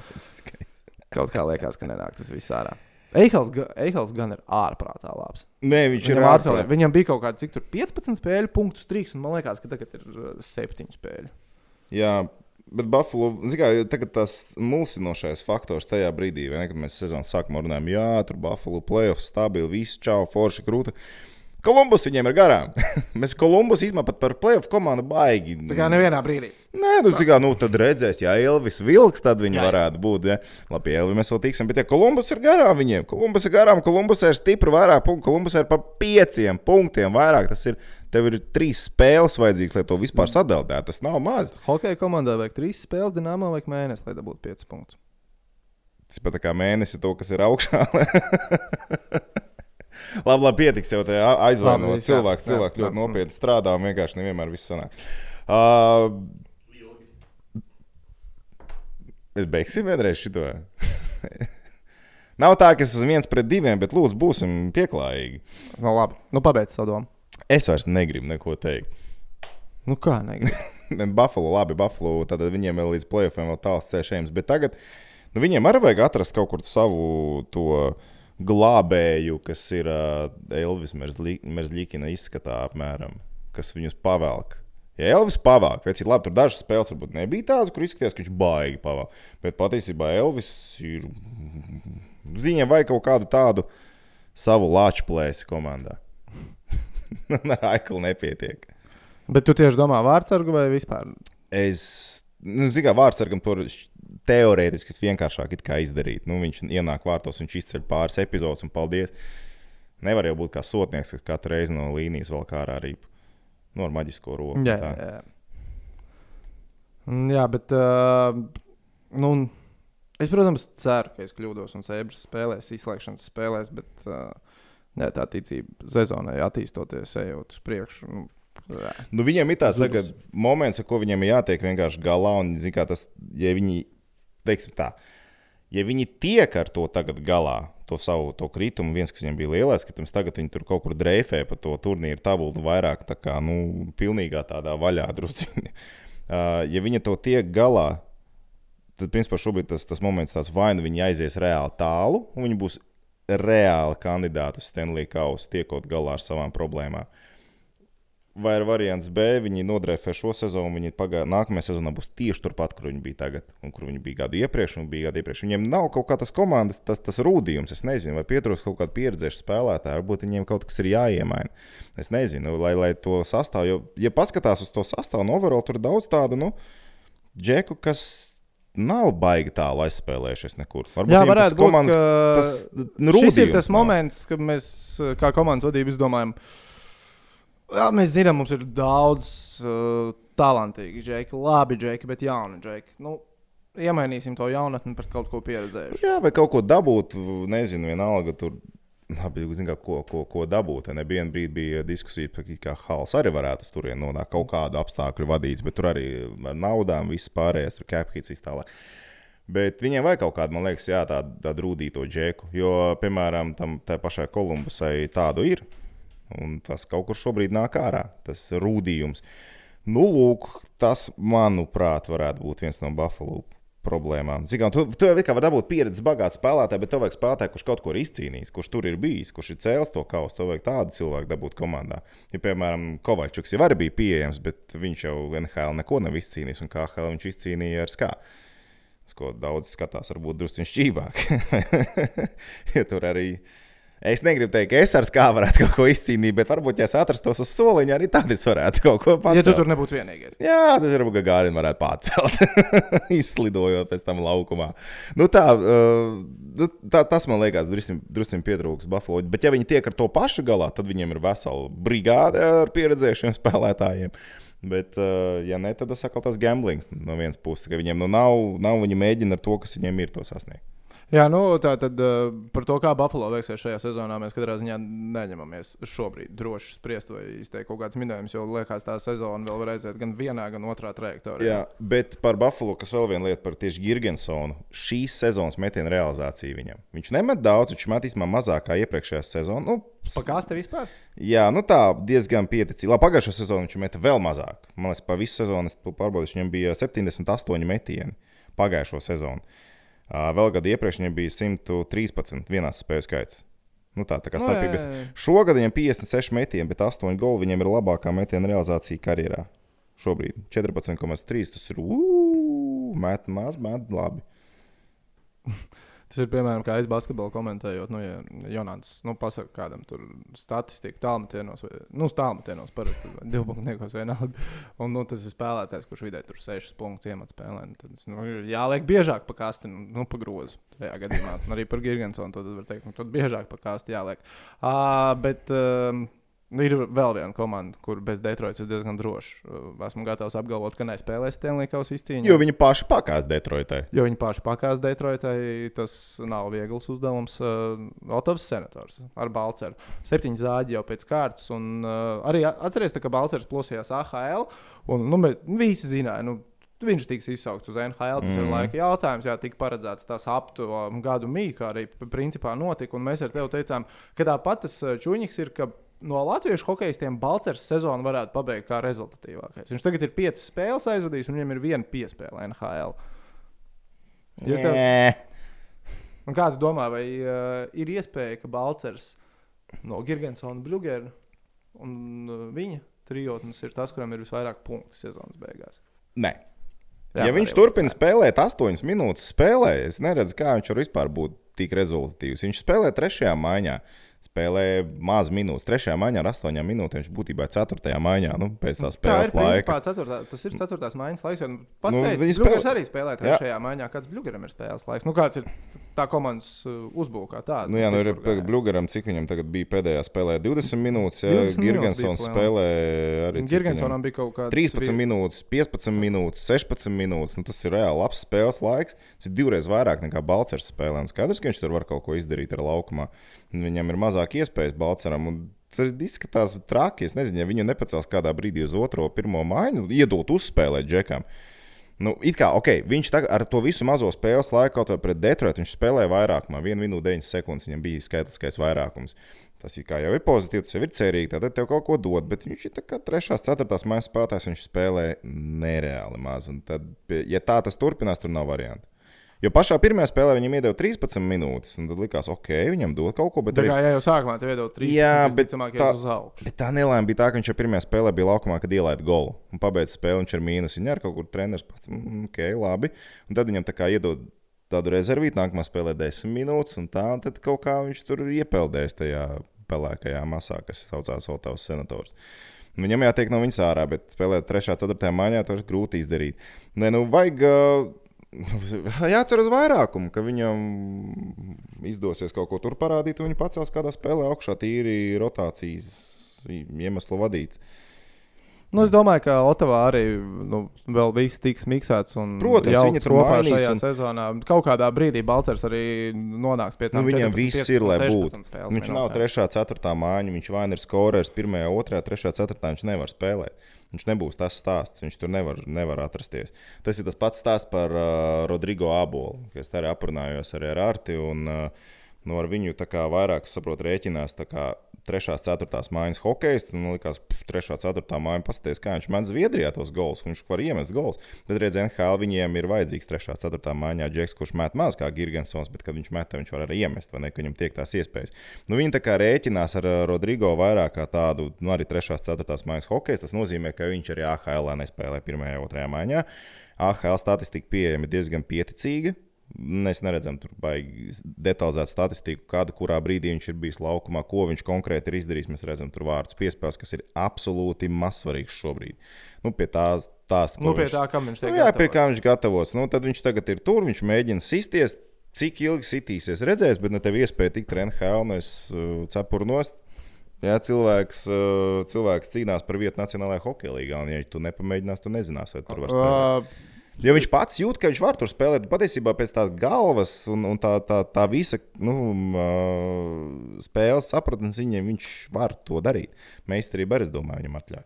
[SPEAKER 1] Kaut kā liekas, ka nenāk tas viss ārā. Eihals, Eihals gan ir ārprātā labs.
[SPEAKER 2] Nē, viņš ir
[SPEAKER 1] Viņam, atkal,
[SPEAKER 2] ārprāt.
[SPEAKER 1] viņam bija kaut kāda, cik tur 15 spēļu punktu strīks, un man liekas, ka tagad ir uh, 7 spēļu.
[SPEAKER 2] Jā, bet Buffalo, zināmā mērā, tas mulsinošais faktors tajā brīdī, ne, kad mēs sezonas sākumā runājām, jā, tur Buffalo playoffs stabili, viss čau, forši krūti. Kolumbus viņiem ir garām. mēs Kolumbus izmantojam par playoff komandu baigi.
[SPEAKER 1] Tā kā nevienā brīdī.
[SPEAKER 2] Nē, nu, zikā, nu tad redzēs, ja Elvis vilks, tad viņi jā, jā. varētu būt. Ja? Labi, Elvis mēs vēl tiksim, bet ja Kolumbus ir garām viņiem, Kolumbus ir garām, Kolumbus ir stipri vairāk punktu, Kolumbus ir par pieciem punktiem vairāk. Tas ir, tev ir trīs spēles vajadzīgas, lai to vispār sadalītu. Tas nav maz.
[SPEAKER 1] Hokeja komandā vajag 3 spēles, Dienāmā vajag mēnesi, lai dabūtu 5 punktus.
[SPEAKER 2] Tas pat tā kā mēnesis to, kas ir augšā. labi, labi, pietiks jau tajā aizvainot. Cilvēks, cilvēks ļoti nopietni strādā un vienkārši nevienmēr viss sanāk. Uh, es beigsim vienreiz šo. Nav tā, ka es esmu viens pret diviem, bet lūdzu, būsim pieklājīgi.
[SPEAKER 1] Nu, labi, nu, pabeidz savu domu.
[SPEAKER 2] Es vairs negribu neko teikt.
[SPEAKER 1] Nu, kā negribu?
[SPEAKER 2] Buffalo, labi, Buffalo, tad viņiem vēl līdz playoffiem vēl tāls ceļš. Bet tagad nu, viņiem arī vajag atrast kaut kur savu to glābēju, kas ir uh, Elvis Merzlikina izskatā apmēram, kas viņus pavelk. Ja Elvis pavelk, pēc tam, labi, tur dažas spēles varbūt nebija tādas, kur izskatījās, ka viņš baigi pavelk. Bet patiesībā Elvis ir. Viņiem vajag kaut kādu tādu savu lāču plēsi komandā. Ar Aiklu nepietiek.
[SPEAKER 1] Bet tu tieši domā vārdsargu vai vispār?
[SPEAKER 2] Es, nu, zinu, kā vārdsargam tur teorētiski vienkāršāk izdarīt. Nu, viņš ienāk vārtos, viņš izceļ pāris epizodus un paldies. Nevar jau būt kā sotnieks, kas katru reizi no līnijas vēl kā arī nu, ar maģisko roku.
[SPEAKER 1] Jā,
[SPEAKER 2] tā.
[SPEAKER 1] jā. Jā bet. Uh, nu, es, protams, ceru, ka es kļūdos un Sēbras spēlēs, izslēgšanas spēlēs, bet uh, jā, tā ticība sezonai attīstoties, ejot uz priekšu. Nu, jā.
[SPEAKER 2] Nu, viņiem ir tāds moments, ar ko viņiem ir jātiek vienkārši galā. Un, zin, kā, tas, ja viņi, teiksim tā, ja viņi tiek ar to tagad galā, to savu to kritumu, viens, kas viņiem bija lielais kritums, tagad viņi tur kaut kur dreifē pa to turnīru tabulu vairāk tā kā, nu, pilnīgā tādā vaļā drusciņā. Ja viņi to tiek galā, tad, principā, šobrīd tas, tas moments tāds vai nu viņi aizies reāli tālu, un viņi būs reāli kandidāti uz Stanley Kausu, tiekot galā ar savām problēmām. Vai ir variants B, viņi nodrēfē šo sezonu, viņi pagā, nākamajā sezonā būs tieši turpat, kur viņi bija tagad, un kur viņi bija gadu iepriekš, un bija gadu iepriekš. Viņiem nav kaut kā tas komandas, tas, tas rūdījums, es nezinu, vai pietrūkst kaut kāda pieredzējuša spēlētāja, varbūt viņiem kaut kas ir jāiemaina. Es nezinu, lai, lai to sastāvu, jo, ja paskatās uz to sastāvu, no overall tur daudz tādu, nu, džeku, kas nav baigi tālu aizspēlējušies nekur. Varbūt
[SPEAKER 1] Jā,
[SPEAKER 2] tas
[SPEAKER 1] būt,
[SPEAKER 2] komandas, tas, nu,
[SPEAKER 1] ir tas moments, kad mēs, kā komandas vadība, izdomājam, jā, mēs zinām, mums ir daudz uh, talantīgu džeku, labi džeki, bet jauni džeki. Nu, iemainīsim to jaunatni par kaut ko pieredzējušu.
[SPEAKER 2] Jā, vai kaut ko dabūt, nezinu, vienalga tur. Labi, zin, kā, ko, ko, ko dabūt. Nebija viena brīdi, bija diskusija, ka Hals arī varētu turieni nonākt kaut kādu apstākļu vadīts, bet tur arī ar naudām viss pārējais, tur capkits viss tālāk. Bet viņiem vajag kaut kādu, man liekas, jā, tādu, tādu rūtīto džeku. Jo, piemēram, tam pašai Kolumbusai tādu ir. Un tas kaut kur šobrīd nāk ārā, tas rūdījums. Nu, lūk, tas, manuprāt, varētu būt viens no Buffalo problēmām. Zinām, tu, tu jau kā vari dabūt pieredzes bagāts spēlētāju, bet tev vajag spēlētāju, kurš kaut ko ir izcīnījis, kurš tur ir bijis, kurš ir cēlis to kausu. Tev vajag tādu cilvēku dabūt komandā. Ja, piemēram, Kovačuks jau bija pieejams, bet viņš jau NHL neko nav izcīnījis, un kā HL viņš izcīnīja ar skābi. Ko daudz skatās, varbūt drusku šķīvāk. ja tur arī. Es negribu teikt, ka es ar skābi varētu kaut ko izcīnīt, bet varbūt, ja es atrastos uz soliņa, arī tad es varētu kaut ko
[SPEAKER 1] Ja
[SPEAKER 2] pacelt.
[SPEAKER 1] tu tur nebūtu vienīgais.
[SPEAKER 2] Jā, tas varbūt Gārina varētu pacelt, izslidojot pēc tam laukumā. Nu, tā, uh, tā, tas man liekas, drusku pietrūks Buffalo. Bet, ja viņi tiek ar to pašu galā, tad viņiem ir vesela brigāde ar pieredzējušiem spēlētājiem. Bet, uh, ja ne, tad tas atkal tas gamblings no vienas puses, ka viņiem nu, nav, nav viņi mēģina ar to, kas viņiem ir, to sasniegt.
[SPEAKER 1] Jā, nu, tā tad uh, par to, kā Buffalo veiksies šajā sezonā, mēs katrā ziņā neņemamies šobrīd droši spriest vai izteikt kaut kādus minējumus, jo liekas, tā sezona vēl var aiziet gan vienā, gan otrā trajektorijā.
[SPEAKER 2] Jā, bet par Buffalo, kas vēl viena lieta par tieši Girgensonu, šīs sezonas metienu realizāciju viņam. Viņš nemet daudz, viņš met īstenībā mazāk kā iepriekšējā sezonā. Nu,
[SPEAKER 1] Pakāste vispār?
[SPEAKER 2] Jā, nu tā diezgan pieticīgi. Labi, pagājušā sezonā viņš meta vēl mazāk. Man liekas, pa visu sezonu es pārbaudīju, viņam bija 78 metieni pagājušo sezonu. Vēl gadu iepriekš viņam bija 113 vienās spēļu skaits. Nu tā, tā kā starpības.
[SPEAKER 1] jā, jā, jā.
[SPEAKER 2] Šogad viņam 56 metieni, bet 8 goli viņam ir labākā metiena realizācija karjerā. Šobrīd 14,3. Tas ir uu, met maz, met labi.
[SPEAKER 1] Tas ir piemēram, kā es basketbolu komentējot, nu, ja Jonāns nu, pasakā kādam tur statistiku tālmetienos, vai nu, tālmetienos parasti divpunktniekos vienalga. Un nu, tas ir spēlētājs, kurš vidē tur 6 punktus iemet spēlē. nu, Tad nu, jāliek biežāk pa kasti, nu, nu pa grozu. Tajā gadījumā arī par Girgensonu to var teikt, nu, tad biežāk pa kasti jāliek. Uh, bet nu, ir vēl viena komanda, kur bez Detroitas ir diezgan droši. Uh, esmu gatavs apgalvot, ka nespēlēs Stenlīkaus izcīņā.
[SPEAKER 2] Jo viņi paši pakās Detroitē.
[SPEAKER 1] Jo viņi paši pakās Detroitai, tas nav viegls uzdevums. Uh, Otovs senators ar Balceru. Septiņi zāģi jau pēc kārtas. Un, uh, arī atcerieties, ka Balcers plosījās AHL. Un, nu, mēs visi zināja, nu, viņš tiks izsaukts uz NHL. Tas mm. ir laika jautājums. Jā, tika paredzēts tas ap to gadu mīkā, kā arī principā notika. Un mēs ar tevi teicām, ka tāpat tas čūņiks ir. ka No latviešu hokeistiem Balčers sezonu varētu pabeigt kā rezultatīvākais. Viņš tagad ir piecas spēles aizvadījis, un viņam ir viena piespēle NHL. Jūs tev-. Un kā tu domā, vai uh, ir iespēja, ka Balčers no Girgensona, Bluegera un uh, viņa trijotnes ir tas, kuram ir visvairāk punktu sezonas beigās?
[SPEAKER 2] Nē.
[SPEAKER 1] Jā,
[SPEAKER 2] Ja viņš turpina spēlēt 8 minūtes, spēlē, es neredzu, kā viņš var vispār būt tik rezultatīvs. Viņš spēlē trešajā maiņā. Spēlēja maz minūtes. Trešajā maiņā ar astoņām minūtēm viņš būtībā ir ceturtajā maiņā. Nu, pēc tā
[SPEAKER 1] Tā ir
[SPEAKER 2] spēles laika.
[SPEAKER 1] ceturtā, tas ir ceturtās maiņas laiks. Nu, pats
[SPEAKER 2] Nu,
[SPEAKER 1] nu, teica,
[SPEAKER 2] spēlē-
[SPEAKER 1] Bluegers arī spēlē trešajā maiņā. Kāds Bluegeram ir spēles laiks? Nu, kāds ir tā komandas uh, uzbūvē?
[SPEAKER 2] Nu, jā, nu, ir
[SPEAKER 1] jā.
[SPEAKER 2] Bluegaram, cik viņam tagad bija pēdējā spēlē 20 minūtes. Ja
[SPEAKER 1] 20 minūtes
[SPEAKER 2] Girgensons
[SPEAKER 1] bija
[SPEAKER 2] spēlē arī
[SPEAKER 1] Girgensonam bija kaut kāda
[SPEAKER 2] 13 minūtes, 15 minūtes, 16 minūtes. Nu, tas ir reāli labs spēles laiks. Tas ir divreiz vairāk nekā Balčers spēlē. Un skaidrs, ka viņš tur var kaut ko izdarīt ar laukumā. Viņam ir mazāk iespējas Balčeram. un Tas izskatās traki. Es nezinu, ja viņu nepacels kādā brīdī uz otro, pirmo maiņu, iedot uzspēlēt džekam. Nu, it kā, ok, viņš tagad ar to visu mazo spēles laiku, kaut vai pret Detroitu, viņš spēlēja vairākumā, 1 minūte 9 sekundes, viņam bija skaitliskais vairākums. Tas jau ir pozitīvs, jau ir cerīgi, tad tev kaut ko dod, bet viņš ir kā 3, 4 maijas spēlētājs, viņš spēlē nereāli maz. Un tad, ja tā tas turpinās, tur nav variantu. Jo pašā pirmajā spēlē viņam iedeva 13 minūtes, un tad likās, ok, viņam dod kaut ko, bet
[SPEAKER 1] Tā
[SPEAKER 2] arī
[SPEAKER 1] kā ja jau sākumā tev iedod 3,
[SPEAKER 2] Jā, bet
[SPEAKER 1] tā.
[SPEAKER 2] Bet tā nelaime bija tā, ka viņš jau pirmajā spēlē bija laukumā, kad ielaida golu. Un pabeigts spēli viņš ir mīnus. Viņa ar kaut kur treneris pats, mm, ok, labi. Un tad viņam tā kā iedod tādu rezervītu, nākamā spēlē 10 minūtes, un tā, un tad kaut kā viņš tur ir iepeldējis tajā pelēkajā masā, kas saucās Otavas senators. Viņam jātiek no viņas ārā, bet spēlēt 3. un 4. maiņā to ir grūti izdarīt. Nē, nu, vajag uh, jācer uz vairākumu, ka viņam izdosies kaut ko tur parādīt, un viņš pacels kādā spēlē augšā tīri rotācijas iemeslu vadīts.
[SPEAKER 1] Nu, es domāju, ka Otavā arī nu, vēl viss tiks miksēts.
[SPEAKER 2] Protams,
[SPEAKER 1] kopā
[SPEAKER 2] mainīs
[SPEAKER 1] šajā
[SPEAKER 2] un-
[SPEAKER 1] sezonā. Kaut kādā brīdī Balčers arī nonāks pie tā.
[SPEAKER 2] Nu, viņam viss ir, lai būtu. Viņš nav 3, 4 mājiņa, viņš vai ir skorers 1, 2, 3, 4. Viņš nevar spēlēt. Viņš nebūs tas stāsts, viņš tur nevar, nevar atrasties. Tas ir tas pats stāsts par uh, Rodrigo Abolu, kas arī aprunājos arī ar Arti. Un, uh, nu, ar viņu vairāk, es saprotu, rēķinās tā kā 3, 4 mājas hokeja. Man liekas, 3, 4 māja paskatās, kā viņš met Zviedrijā tos gols. Viņš var iemest gols. Bet redziet, NHL viņiem ir vajadzīgs 3, 4 mājiņā džeks, kurš met maz kā Girgensons, bet kad viņš met, viņš var arī iemest, vai ne, ka viņam tiek tās iespējas. Nu, viņi tā kā rēķinās ar uh, Rodrigo vairāk kā tādu, nu, arī 3, 4 mājas hokeja. Tas nozīmē, ka viņš arī AHL nespēlē 1, 2 mājiņā. AHL statistika pieejama diezgan pieticīga. Mēs neredzam tur baigi detalizētu statistiku, kāda, kurā brīdī viņš ir bijis laukumā, ko viņš konkrēti ir izdarījis. Mēs redzam, tur vārdus piespēles, kas ir absolūti mazsvarīgs šobrīd. Nu, pie tās, tās
[SPEAKER 1] Nu, pie
[SPEAKER 2] viņš-
[SPEAKER 1] tā, kam viņš tiek
[SPEAKER 2] Nu, jā, pie
[SPEAKER 1] gatavots.
[SPEAKER 2] kā viņš gatavos. Nu, tad viņš tagad ir tur, viņš mēģina sisties. Cik ilgi sitīsies, redzēs, bet ne tev iespēja tikt un es uh, cepuru nost. Jā, cilvēks, uh, cilvēks cīnās par vietu Nacionālajā hokeja līgā, un, ja tu nepamēģināsi, tu nezināsi, vai tur var spēlēt.
[SPEAKER 1] Uh,
[SPEAKER 2] Jo viņš pats jūt, ka viņš var tur spēlēt. Patiesībā pēc tās galvas un, un tā, tā, tā visa nu, uh, spēles sapratnes viņam viņš var to darīt. Meistarība arī, es domāju, viņam atļauj.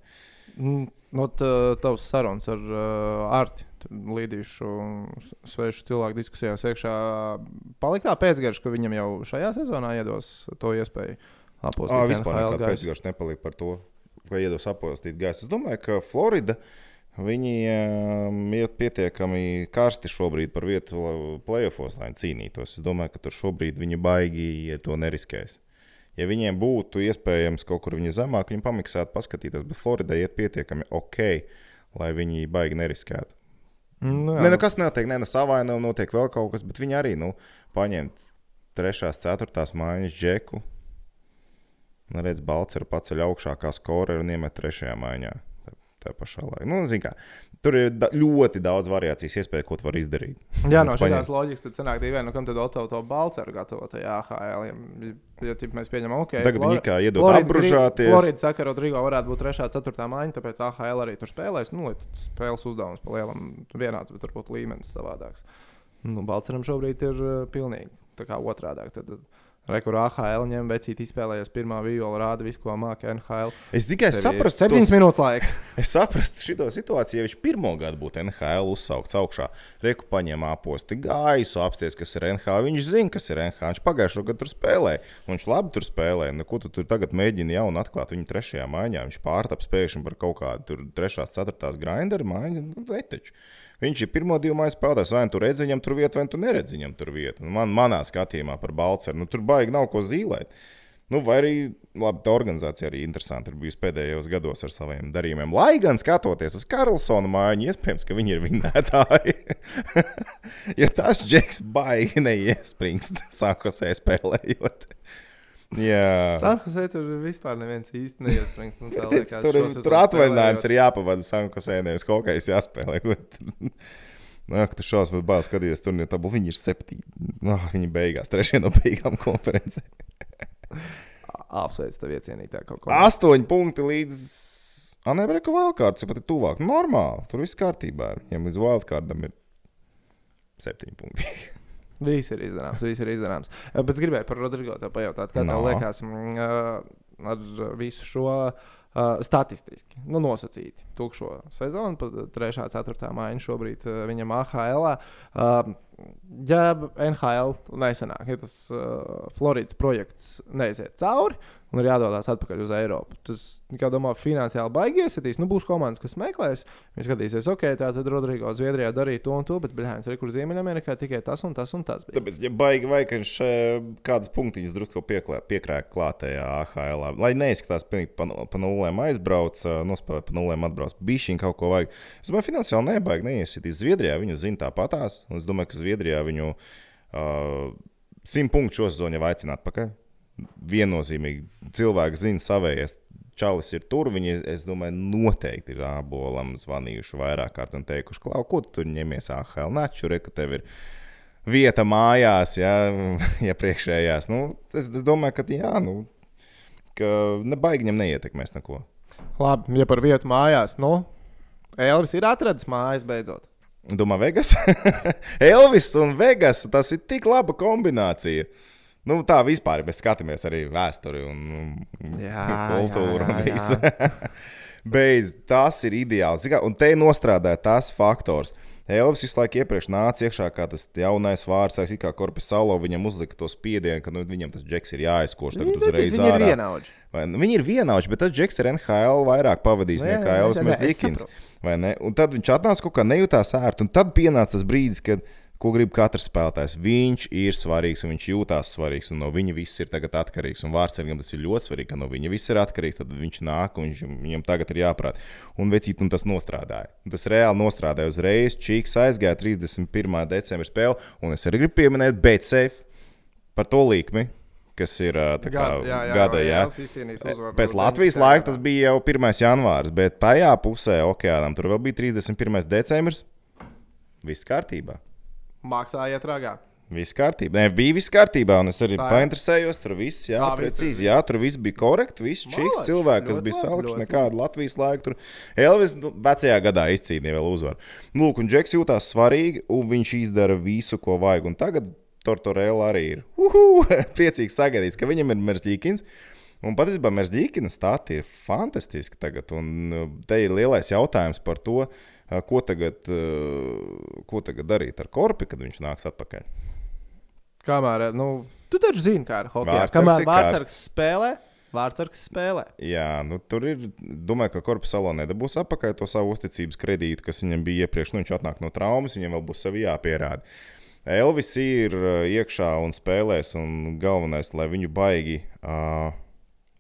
[SPEAKER 1] Mm, No tā- tavas sarunas ar uh, Arti. Līdīšu svešu cilvēku diskusijās iekšā. Palikt tā pēcgarša, ka viņam jau šajā sezonā iedos to iespēju apostīt.
[SPEAKER 2] Ah, vispār
[SPEAKER 1] gaisu.
[SPEAKER 2] pēcgājuma nepalika par to, ka iedos apostīt gaisu. Es domāju, ka Florida. Viņi um, ir pietiekami karsti šobrīd par vietu playoffs, lai cīnītos. Es domāju, ka tur šobrīd viņi baigi ja to neriskēs. Ja viņiem būtu iespējams kaut kur viņa zemāk, viņi pamiksētu, paskatīties, bet Floridai iet pietiekami ok, lai viņi baigi neriskētu.
[SPEAKER 1] Nu,
[SPEAKER 2] Nē, nekas nenotiek, ne no savainojuma notiek vēl kaut kas, bet viņi arī nu, paņemt trešās, ceturtās mājas džeku. Un redz, Balčers paceļ augšā kā skoreri un iemet trešajā maiņā. Tā, pašā laikā. Nu, kā, tur ir da ļoti daudz variācijas, iespēju, ko tu vari izdarīt.
[SPEAKER 1] Jā, no šādas loģikas tad sanāk dīvaini, nu, kam tad Oto to balceru gatavo tajā AHL. Ja, ja tip, mēs pieņemam, ok.
[SPEAKER 2] Tagad viņi kā iedod
[SPEAKER 1] Florida
[SPEAKER 2] apbružāties.
[SPEAKER 1] Florida saka, ka Rodrigo varētu būt 3. un 4. maiņa, tāpēc AHL arī tur spēlēs. Nu, lai spēles uzdevums pa lielam vienāds, bet varbūt līmenis savādāks. Nu, Balceram šobrīd ir uh, pilnīgi tā kā otrādāk. Tad, Rekur AHL ņem vecīt, izspēlējies pirmā viola, rāda visu, ko māca NHL.
[SPEAKER 2] Es tikai saprastu,
[SPEAKER 1] 7 minūtes laika.
[SPEAKER 2] Es saprastu šo situāciju, ja viņš pirmo gadu būtu NHL uzsaukts augšā, reku paņem aposti gaisu, apsties, kas ir NHL. Viņš zina, kas ir NHL. Viņš pagājušo gadu tur spēlēja. un Viņš labi tur spēlēja. Nu, ko tu tur tagad mēģini jaunu atklāt viņu trešajā maiņā? Viņš pārtaps pēkšņi par kaut kādu tur trešās, ceturtās grinderu maiņu. Nu. Viņš ir pirmo divu mājas spēlētājs. Vai nu tur redz viņam tur vietu, vai tu neredz viņam tur vietu. Nu, man, manā skatījumā par Balceru nu, tur baigi nav ko zīmēt. Nu, vai arī labi, tā organizācija arī interesanti ir bijusi pēdējos gados ar saviem darījumiem. Lai gan skatoties uz Karlsona mājiņu, iespējams, ka viņi ir vinētāji. ja tas džeks baigi neiespringst, sākot spēlējot. Jā.
[SPEAKER 1] Sanhosē tur vispār neviens īsti neiesprings. Nu, liekas,
[SPEAKER 2] tur tur atvaļinājums, ir jāpavada Sankosēnijas kaut kā jāspēlē. Nāk, tu šausmas bāzi skaties, tur jau viņi ir septiņi. Oh, viņi beigās, trešie no beigām konferencē.
[SPEAKER 1] Apsveic tev iecienītā kaut ko.
[SPEAKER 2] Astoņi punkti līdz. Anēbreka wildcards ir pat tuvāk. Normāli, tur viss kārtībā. Viņam līdz wildcardam ir septiņi punkti.
[SPEAKER 1] Viss ir izdarāms, viss ir izdarāms. Bet es gribēju par Rodrigo te pajautāt, kā
[SPEAKER 2] No.
[SPEAKER 1] tev liekas mm, ar visu šo uh, statistiski, nu, nosacīti tukšo sezonu, pat 3. un 4. maiņa šobrīd uh, viņam AHL. Uh, ja NHL nesenāk, ja tas uh, Floridas projekts neiziet cauri un ir jādodas atpakaļ uz Eiropu, tas, kā domā, finansiāli baigi iesitīs. Nu, būs komandas, kas meklēs, viņi skatīsies, ok, tā tad Rodrigo Zviedrijā darīja to un to, bet Bļāns ir kur Ziemeļamerikā tikai tas un tas un tas. Bija.
[SPEAKER 2] Tāpēc, ja baigi vai ka viņš eh, kādas punktiņas drusku piekrāk klātajā AHL, lai neizskatās pilnīgi pa, nu- pa nulēm aizbrauc, eh, nospēlē pa nulēm atbrauc. Bišķiņ kaut ko vajag. Es domāju, finansiāli nebaigi neiesitīs. Zviedrijā viņu zina tāpatās, un es domāju, ka Zviedrijā viņu uh, simt punktu šo sezonu jau aicināt pakaļ. Viennozīmīgi cilvēki zina savējies. Čalis ir tur. Viņi, es domāju, noteikti ir abolam zvanījuši vairāk kārt un teikuši, Klau, ko tu tur ņemies AHL? Naču, re, ka tev ir vieta mājās, ja, ja priekšējās. Nu, es, es domāju, ka jā, nu, ka nebaigi viņam neietekmēs neko.
[SPEAKER 1] Labi, ja par vietu mājās, nu, Elvis ir atradis mājas beidzot.
[SPEAKER 2] Domā, Vegas? Elvis un Vegas. Tas ir tik laba kombinācija. Nu, tā vispār, mēs skatāmies arī vēsturi un, un
[SPEAKER 1] Jā,
[SPEAKER 2] kultūru
[SPEAKER 1] jā,
[SPEAKER 2] un
[SPEAKER 1] jā,
[SPEAKER 2] visu. Beidz, tas ir kā, Un te nostrādā tas faktors. Elvis visu laiku iepriekš nāca iekšā kā tas jaunais vārds, kā korpus salo. Viņam uzlika to spiedienu, ka nu, viņam tas džeks ir jāizkoš tagad
[SPEAKER 1] Viņi
[SPEAKER 2] uzreiz
[SPEAKER 1] viņi ir
[SPEAKER 2] ārā.
[SPEAKER 1] vienaudži.
[SPEAKER 2] Vai ne? Viņi ir vienādi, bet tas Džeks ir NHL vairāk pavadījis
[SPEAKER 1] Nu, jā,
[SPEAKER 2] nekā Elvis
[SPEAKER 1] saprotu.
[SPEAKER 2] Un tad viņš atnāca kaut kā nejūtās ērti. Un tad pienāca tas brīdis, kad, ko grib katrs spēlētājs. Viņš ir svarīgs un viņš jūtās svarīgs. Un no viņa viss ir tagad atkarīgs. Un vārdsargam tas ir ļoti svarīgi, ka no viņa viss ir atkarīgs. Tad viņš nāk un viņš, viņam tagad ir jāprāt. Un vecīt, un tas nostrādāja. Un tas reāli nostrādāja uzreiz. Čīks aizgāja 31. decembra spēle. Un es arī gribu pieminēt Betsafe par to līkmi. Kas ir kā
[SPEAKER 1] Gada, jā, jā,
[SPEAKER 2] gada, jā.
[SPEAKER 1] Uzvaru
[SPEAKER 2] Pēc Latvijas laika tas bija jau 1. janvārs, bet tajā pusē okeānam tur vēl bija 31. decembris. Viss kārtībā.
[SPEAKER 1] Maksājiet ragā.
[SPEAKER 2] Viss kārtībā. Nē, bija viss kārtībā, un es arī
[SPEAKER 1] Tā
[SPEAKER 2] painteresējos. Tur viss, jā,
[SPEAKER 1] Tā
[SPEAKER 2] precīzi. Jā, tur viss bija korekti. Viss čiks cilvēki, kas bija
[SPEAKER 1] ļoti
[SPEAKER 2] nekādu Latvijas laiku. Tur Elvis nu, vecajā gadā izcīnīja vēl uzvaru. Nu, Lūk, un Džeks jutās svarīgi, un viņš izdara visu, ko vajag. Un tagad Tortorella arī ir uhu, priecīgs sagaidījis, ka viņam ir Merzļīkins. Un patiesībā Merzļīkina stāti ir fantastiski tagad. Un uh, te ir lielais jautājums par to, ko tagad, ko tagad darīt ar Korpi, kad viņš nāks atpakaļ.
[SPEAKER 1] Kamēr, nu, tu taču zini, kā ar hokeju.
[SPEAKER 2] Vārtsargs
[SPEAKER 1] Kamēr
[SPEAKER 2] karsts.
[SPEAKER 1] spēlē, vārdsargs spēlē.
[SPEAKER 2] Jā, nu, tur ir. Domāju, ka Korpus Salonē nedabūs atpakaļ to savu uzticības kredītu, kas viņam bija iepriekš. Nu, viņš atnāk no traumas, viņam vēl būs sevi jāpierāda. Elvis ir iekšā un spēlēs, un galvenais, lai viņu baigi uh,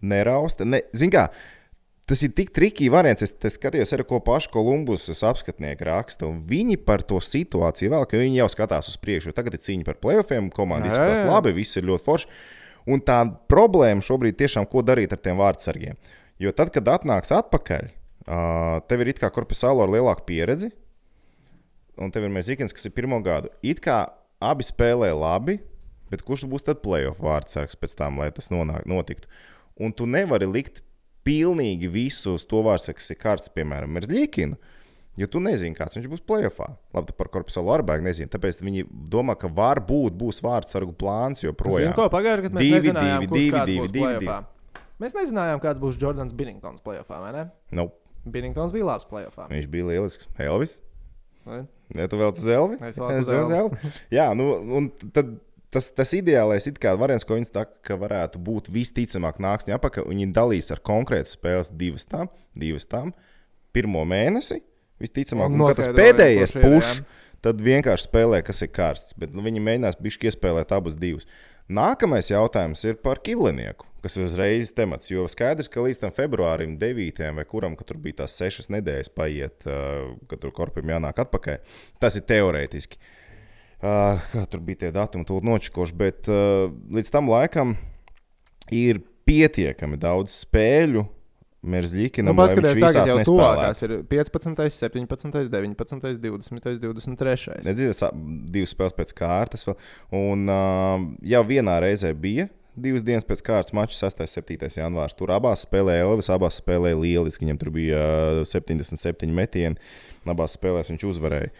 [SPEAKER 2] nerausta. Ne, Zini, kā tas ir tik trikīgi variants. Es, es skatījos arī, ko pašu Kolumbus apskatnieki raksta. un Viņi par to situāciju vēl, ka viņi jau skatās uz priekšu. Tagad ir cīņa par playoffiem, komanda izskatās labi, viss ir ļoti forši. Un tā problēma šobrīd tiešām, ko darīt ar tiem vārdsargiem. Jo tad, kad atnāks atpakaļ, tev ir it kā korpusālo ar lielāku pieredzi, un tev ir Mezikins, kas ir pirmo gadu. It kā abi spēlē labi, bet kurš būs tad playoff vārdsargs pēc tam, lai tas nonāk, notiktu? Un tu nevari likt pilnīgi visu uz to vārdsargu, kas ir kārts, piemēram, Merzļīkinu. Jo tu nezini, kāds viņš būs playoffā. Labi, tu par korpusu arbēgu nezini. Tāpēc viņi domā, ka varbūt būs vārdsargu plāns joprojām.
[SPEAKER 1] ko pagājušajā gadā mēs
[SPEAKER 2] Divi,
[SPEAKER 1] nezinājām,
[SPEAKER 2] divi, divi, divi, divi,
[SPEAKER 1] playoffā. Mēs nezinājām, kāds būs Jordans Binningtons playoffā, vai ne?
[SPEAKER 2] Nu,
[SPEAKER 1] Binningtons bija labs playoffā.
[SPEAKER 2] viņš bija lielisks. Elvis.
[SPEAKER 1] vai?
[SPEAKER 2] Ja tu vēl uz zelvi?
[SPEAKER 1] Es vēl uz zelvi.
[SPEAKER 2] Jā, nu, un tad tas, tas ideālais variants, ko viņi saka, ka varētu būt visticamāk nāks viņa apakaļ. Viņi dalīs ar konkrētu spēles divas tām, divas tām, pirmo mēnesi. Visticamāk,
[SPEAKER 1] Un
[SPEAKER 2] un, tas pēdējais
[SPEAKER 1] kurš ir,
[SPEAKER 2] puš,
[SPEAKER 1] jā.
[SPEAKER 2] tad vienkārši spēlē, kas ir karsts. Bet nu, viņi mēģinās bišķi iespēlēt abas divas. Nākamais jautājums ir par Kivlinieku, kas ir uzreiz temats. Jo skaidrs, ka līdz tam februārim, 9. vai kuram, kad tur bija tās sešas nedēļas paiet, kad tur korpim jānāk atpakaļ, tas ir teorētiski. Uh, kā tur bija tie datumi, to nočakoši, bet uh, līdz tam laikam ir pietiekami daudz spēļu. Mērzļīkinam,
[SPEAKER 1] Nu,
[SPEAKER 2] visās
[SPEAKER 1] tagad jau tuvākās ir 15, 17, 19, 20, 23.
[SPEAKER 2] Nedzīvot divas spēles pēc kārtas. Vēl. Un uh, jau vienā reizē bija divas dienas pēc kārtas mačs, 6. un 7. janvārs. Tur abās spēlēja Elvis, abās spēlēja lieliski. Viņam tur bija uh, 77 metieni, abās spēlēs viņš uzvarēja.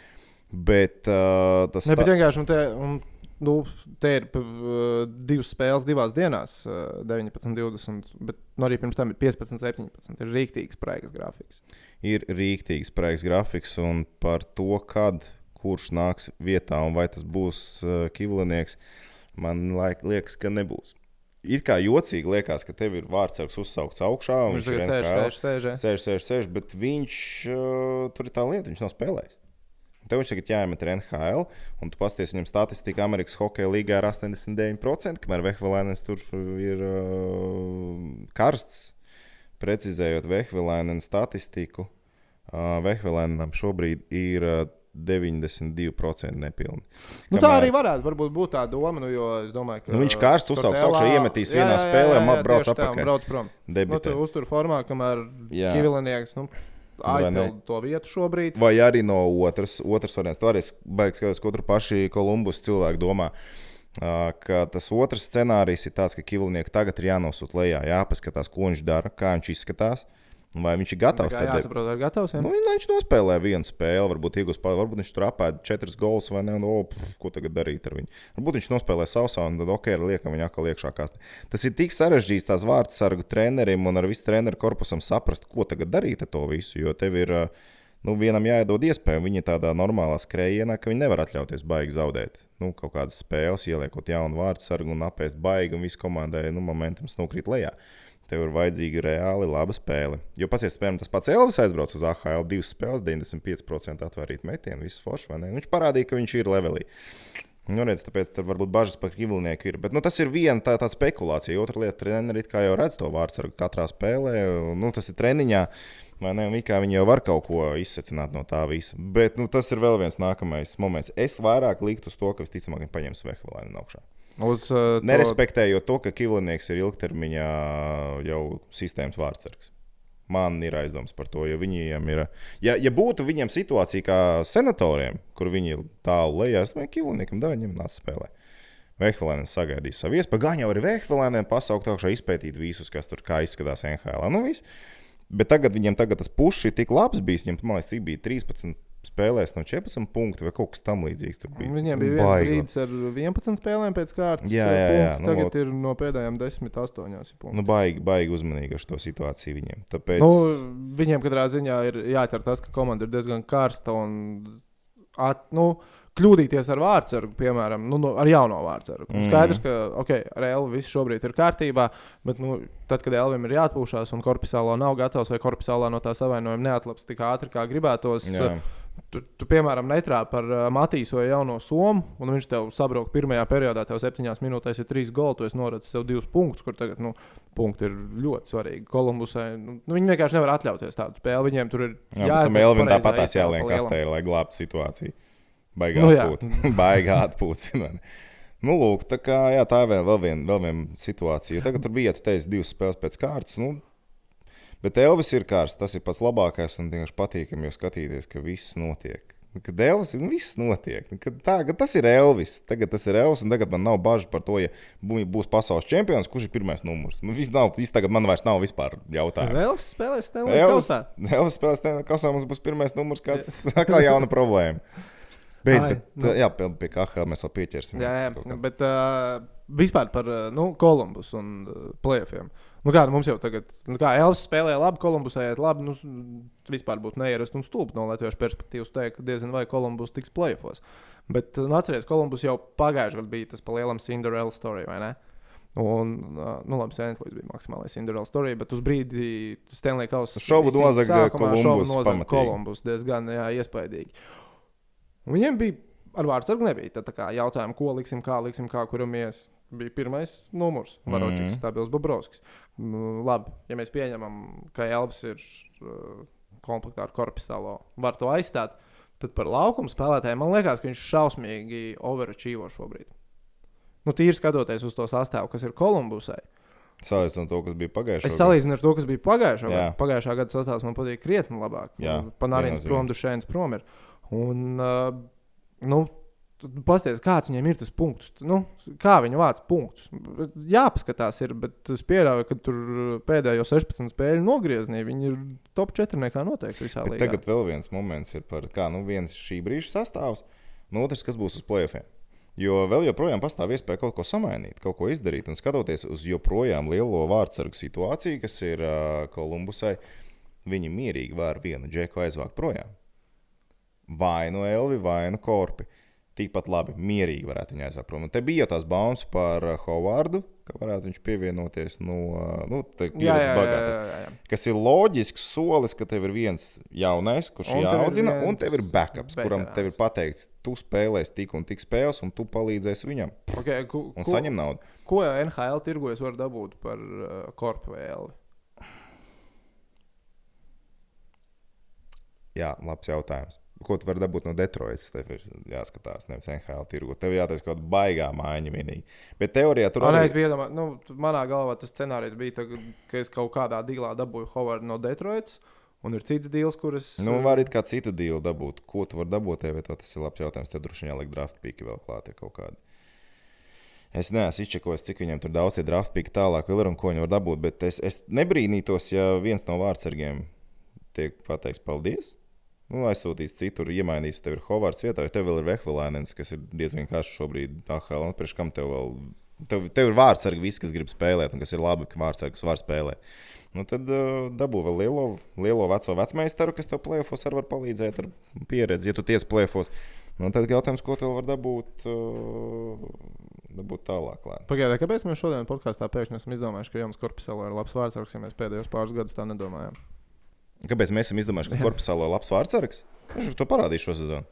[SPEAKER 2] Bet uh, tas
[SPEAKER 1] Ne, bet vienkārši un te, un, nu, te ir uh, divas spēles divās dienās, uh, 19, 20, bet nu, arī pirms tam ir 15, 17. Ir rīktīgs praigas grafiks.
[SPEAKER 2] ir rīktīgs projekts grafiks un par to, kad kurš nāks vietā un vai tas būs uh, Kivlinieks, man laik, liekas, ka nebūs. It kā jocīgi liekas, ka tev ir vārdsargs uzsaukts augšā. un
[SPEAKER 1] Viņš
[SPEAKER 2] ir
[SPEAKER 1] tagad sēž,
[SPEAKER 2] NHL.
[SPEAKER 1] sēž, sēž. ja?
[SPEAKER 2] Sēž, sēž, sēž, bet viņš uh, tur ir tā lieta, viņš nav spēlējis. Tev viņš tagad jāiemet ar NHL, un tu pasties viņam statistiku Amerikas Hokeja līgā ir 89%, kamēr Vehvelēnens tur ir uh, karsts. Precizējot Vehvelēnena statistiku, uh, Vehvelēnam šobrīd ir uh, 92% nepilni.
[SPEAKER 1] Nu, tā
[SPEAKER 2] Kamēr-
[SPEAKER 1] arī varētu varbūt būt tā doma, nu, jo es domāju, ka.
[SPEAKER 2] Nu, viņš karsts uzsauks augšā, iemetīs vienā spēlē, ma- brauc atpakaļ.
[SPEAKER 1] Brauc prom. Nu,
[SPEAKER 2] Debitē.
[SPEAKER 1] tu uztur formā, kamēr
[SPEAKER 2] Jā.
[SPEAKER 1] Kivilinieks nu,
[SPEAKER 2] vai ne?
[SPEAKER 1] aizpild to vietu šobrīd.
[SPEAKER 2] Vai arī no otras, otras variants. To arī baigs, ko tur paši Kolumbus cilvēki domā. Uh, ka tas otrs scenārijs ir tāds, ka Kivlinieks tagad ir jānosūta lejā, jāpaskatās, ko viņš dara, kā viņš izskatās. un Vai viņš ir gatavs?
[SPEAKER 1] Tā
[SPEAKER 2] tad-
[SPEAKER 1] jāsaprot, ir gatavs. Ja?
[SPEAKER 2] Nu, viņš nospēlē vienu spēli, varbūt iegūs pāri, varbūt viņš tur apēda četras gols vai ne. Nu, pf, ko tagad darīt ar viņu? Varbūt viņš nospēlē sausā un tad ok, ir liekam viņa atkal iekšā kastē. Tas ir tik sarežģīts tās vārdu sargu trenerim un ar visu treneru korpusam saprast, ko tagad darīt ar to visu. Jo tev ir, ā, nu, vienam jāiedod iespēju. Viņi ir tādā normālā skrējienā, ka viņi nevar atļauties baigi zaudēt. Nu, kaut kādas spēles, ieliekot jaunu vārdu sargu un apēst baigi un visu komandai, nu, momentams nokrīt lejā. Tev ir vajadzīga reāli laba spēle. Jo, pasies, piemēram, tas pats Elvis aizbrauca uz AHL, divas spēles, 95% atvērīt metienu, viss forši? Viņš parādīja, ka viņš ir levelī. Nu, redz, tāpēc tur varbūt bažas par Kivlinieku ir. Bet nu, tas ir viena tā, tāda spekulācija. Otra lieta, treneri it kā jau redz to vārdsargu katrā spēlē. Nu, tas ir treniņā. Vai ne? Un it kā viņi jau var kaut ko izsecināt no tā visa. Bet nu, tas ir vēl viens nākamais moments. Es vairāk liktu uz to, ka visticamāk viņi paņems Vehvelēnu augšā.
[SPEAKER 1] Uz, uh,
[SPEAKER 2] Nerespektējot to, ka Kivlinieks ir ilgtermiņā jau sistēmas vārdsargs. Man ir aizdoms par to, jo viņiem ir. Ja, ja būtu viņiem situācija kā senatoriem, kur viņi ir tālu lejā, es domāju, ka Kivliniekam dāvā viņam nāc spēlēt. Vehvilēns sagaidīja savu iespēju. Gan jau arī Vehvilēniem pasaukt augšā, izpētīt visus, kas tur kā izskatās NHL. Nu, viss. Bet tagad viņiem tagad tas pušs ir tik labs bijis. Viņam, man liekas, bija 13 spēlēs no 14 punktu vai kaut kas tamlīdzīgs.
[SPEAKER 1] Viņiem bija viens brīdis ar 11 spēlēm pēc kārtas.
[SPEAKER 2] Jā,
[SPEAKER 1] eh,
[SPEAKER 2] jā, jā,
[SPEAKER 1] punkti.
[SPEAKER 2] nu,
[SPEAKER 1] Tagad
[SPEAKER 2] vot.
[SPEAKER 1] ir no pēdējām 10, 8 punkti.
[SPEAKER 2] Nu, baigi, baigi uzmanīgi ar šo situāciju viņiem. Tāpēc,
[SPEAKER 1] Nu, viņiem katrā ziņā ir jāķer tas, ka komanda ir diezgan karsta un at, nu, kļūdīties ar vārdsargu, piemēram, nu, nu, ar jauno vārdsargu. Mm. Skaidrs, ka okay, ar Elvu viss šobrīd ir kārtībā, bet nu, tad, kad Elvim ir jāatpūšas un korpusālā nav gatavs vai korpusālā no tā savainojuma neatlaps tik ātri, kā gribētos.
[SPEAKER 2] jā,
[SPEAKER 1] Tu, tu, piemēram, netrāpi par uh, Matīsu vai jauno somu, un viņš tev sabrauc pirmajā periodā, tev septiņās minūtēs ir trīs goli, tu esi norādījis sev divus punktus, kur tagad nu, punkti ir ļoti svarīgi. Kolumbusai nu, nu, viņi vienkārši nevar atļauties tādu spēli. Viņiem tur ir
[SPEAKER 2] jā, pēc tam
[SPEAKER 1] jāizmet
[SPEAKER 2] Elvin
[SPEAKER 1] pareizā
[SPEAKER 2] tāpat tās jāliek kastē, lai glābtu situāciju. Baigā
[SPEAKER 1] Nu,
[SPEAKER 2] atpūta. Baigā atpūta. Nu, lūk, tā, kā, jā, tā ir vēl, vēl viena vien situācija. Tagad tur bija, ja tu teici, divas spēles pēc kārtas. Nu, bet Elvis ir kārsts. Tas ir pats labākais un vienkārši patīkami jau skatīties, ka viss notiek. Kad Elvis ir, nu, viss notiek. Nu, Kad tā, kad tas ir Elvis. Tagad tas ir Elvis, un tagad man nav bažas par to, ja bū- būs pasaules čempions, kurš ir pirmais numurs. Nu, viss nav, viss tagad man vairs nav vispār jautājumu.
[SPEAKER 1] Elvis spēlēs
[SPEAKER 2] Elvis,
[SPEAKER 1] Kausā.
[SPEAKER 2] Elvis spēlēs tajā kasā, mums būs pirmais numurs, kāds atkal jauna problēma. Beidz,
[SPEAKER 1] Ai,
[SPEAKER 2] bet,
[SPEAKER 1] nu.
[SPEAKER 2] jā, pie, pie KH mēs vēl pieķersimies.
[SPEAKER 1] Jā, jā, bet uh, vispār par uh, nu, Kolumbus un uh, plēsoņiem. Nu, kā, nu, mums jau tagad, nu, kā Elvis spēlēja labi, Kolumbusā iet labi. Nu, vispār būtu neierasts un stulbi no Latvijas perspektīvas teikt, ka diezgan vai Kolumbus tiks plēfos. Bet, nu, atcerieties, Kolumbus jau pagājušajā gadā bija tas pa lielam Cinderella story, vai ne? Un, nu, labi, Sentlīs bija maksimālais Cinderella story, bet uz brīdi Stanley Kausa
[SPEAKER 2] Šovu nozaga Kolumbus.
[SPEAKER 1] Kolumbus diezgan jā, iespaidīgi. Un Viņiem bija ar vārdsargu nebija tā, tā kā jautājumi, ko liksim, kā liksim, kā kuram ies. Bija pirmais numurs, Varočiks,
[SPEAKER 2] Mhm.
[SPEAKER 1] mm. Stabils Bobrovskis. Nu, labi, ja mēs pieņemam, ka Elvis ir uh, komplektā ar korpusālo, var to aizstāt, tad par laukumu spēlētājiem man liekas, ka viņš šausmīgi overachivo šobrīd. Nu, tīri skatoties uz to sastāvu, kas ir Kolumbusai.
[SPEAKER 2] Salīdzinot to, kas bija pagājušajā
[SPEAKER 1] Es salīdzinu ar to, kas bija pagājušā gada. Pagājušā gada sastāvs man patīk krietni labāk.
[SPEAKER 2] Viennozīmīgi.
[SPEAKER 1] prom, Dušēns prom ir. Un, uh, nu, Pastāstiet, kāds viņiem ir tas punkts. Nu, kā viņi vāc punktus. Jāpaskatās, ir, bet es pieļauju, ka tur pēdējo 16 spēļu nogriezienī viņi ir top 4 nekā noteikti visā līnijā.
[SPEAKER 2] tagad vēl viens moments ir par kā nu, viens šī brīža sastāvs, un otrs, kas būs uz plēsoņiem. Jo vēl joprojām pastāv iespēja kaut ko samainīt, kaut ko izdarīt. Un skatoties uz joprojām lielo vārdsargu situāciju, kas ir uh, Kolumbusai, viņi mierīgi var vienu džeku aizvākt projām. Vai nu Elvi, vai nu Korpi. Tikpat labi, mierīgi varētu viņu aizvākt prom. Un te bija tās baumas par uh, Hovardu, ka varētu viņš pievienoties no uh, nu, pieredzes bagātības kas ir loģisks solis, ka tev ir viens jaunais, kurš
[SPEAKER 1] Un tev
[SPEAKER 2] jāaudzina, un
[SPEAKER 1] viens
[SPEAKER 2] tev ir backups, kuram
[SPEAKER 1] veterāns.
[SPEAKER 2] tev ir pateikts, tu spēlēsi tik un tik spēles, un tu palīdzēsi viņam
[SPEAKER 1] Okay, ku,
[SPEAKER 2] un
[SPEAKER 1] ku,
[SPEAKER 2] saņem naudu.
[SPEAKER 1] ko NHL tirgojas var dabūt par uh, vai elvi?
[SPEAKER 2] Jā, labs jautājums. Ko tu vari dabūt no Detroitas? Tev ir jāskatās, nevis NHL tirgu. Tev jātaisa kaut kāda baigā mājiņa vienīgi. Bet teorijā tur arī
[SPEAKER 1] liekas, bija iedomā- nu, manā galvā tas scenārijs bija, tā, ka es kaut kādā dīlā dabūju Hovardu no Detroitas, un ir cits dīls, kurus.
[SPEAKER 2] Nu, var arī kā citu dīlu dabūt. Ko tu vari dabūt? Bet tas ir labs jautājums. Tev droši vien jāliek draft pīki vēl klāt ir kaut kādi. Es neesmu izčekojis, cik viņam tur daudz ir draft pīki tālāk, vēl ir un ko viņi var dabūt. Bet es, es nebrīnītos, ja viens no vārdsargiem tiek pateikts paldies. Nu, aizsūtīs citur, iemainīs, tev ir Hovards vietā, jo tev vēl ir Vehvilēnens, kas ir diezgan karš šobrīd. AHL, un priekš kam tev vēl. Tev, tev ir vārdsargi, visi, kas grib spēlēt, un kas ir labi, ka vārdsargs var spēlēt. Nu, tad uh, dabū vēl lielo, lielo veco vecmeistaru, kas tev plēfos ar var palīdzēt ar pieredzi, ja tu tiec plēfos. Nu, tad jautājums, ko tev var dabūt, uh, dabūt tālāk.
[SPEAKER 1] Pagaidā, kāpēc mēs šodien podkāstā pēkšņi esam izdomājuši, ka Jans Korpusēlā ir labs vārds, ja mēs pēdējos pāris gadus tā nedomājām?
[SPEAKER 2] Kāpēc mēs esam izdomājuši, ka korpusālo labs vārdsargs? Viņš to parādīja šo sezonu.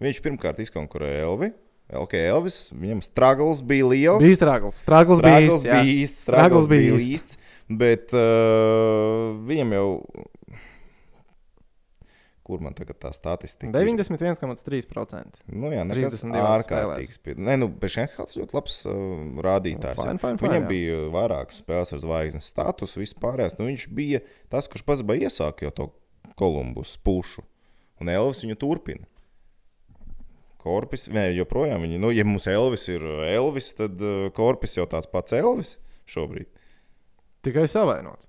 [SPEAKER 2] Viņš pirmkārt izkonkurēja Elvi. Ok, Elvis, viņam struggles bija liels.
[SPEAKER 1] Bija strāgls. Strāgls bija
[SPEAKER 2] Struggles
[SPEAKER 1] īsts. jā.
[SPEAKER 2] bija īsts. Bet uh, viņam jau. Kur man tagad tā statistika? ir?
[SPEAKER 1] 91,3%.
[SPEAKER 2] Nu, jā, nekas
[SPEAKER 1] 32
[SPEAKER 2] ārkārtīgs. spēlēs. Nē, nu, Bešenhals ļoti labs uh, rādītājs.
[SPEAKER 1] Fine, fine, fine,
[SPEAKER 2] Viņam
[SPEAKER 1] jā.
[SPEAKER 2] bija vairākas spēles ar zvaigznes statusu, vispārējais. Nu, viņš bija tas, kurš pats bija iesācis jau to Kolumbus pušu. Un Elvis viņu turpina. Korpus, nē, joprojām viņi, nu, ja mums Elvis ir Elvis, tad uh, Korpus jau tāds pats Elvis šobrīd.
[SPEAKER 1] Tikai savainots.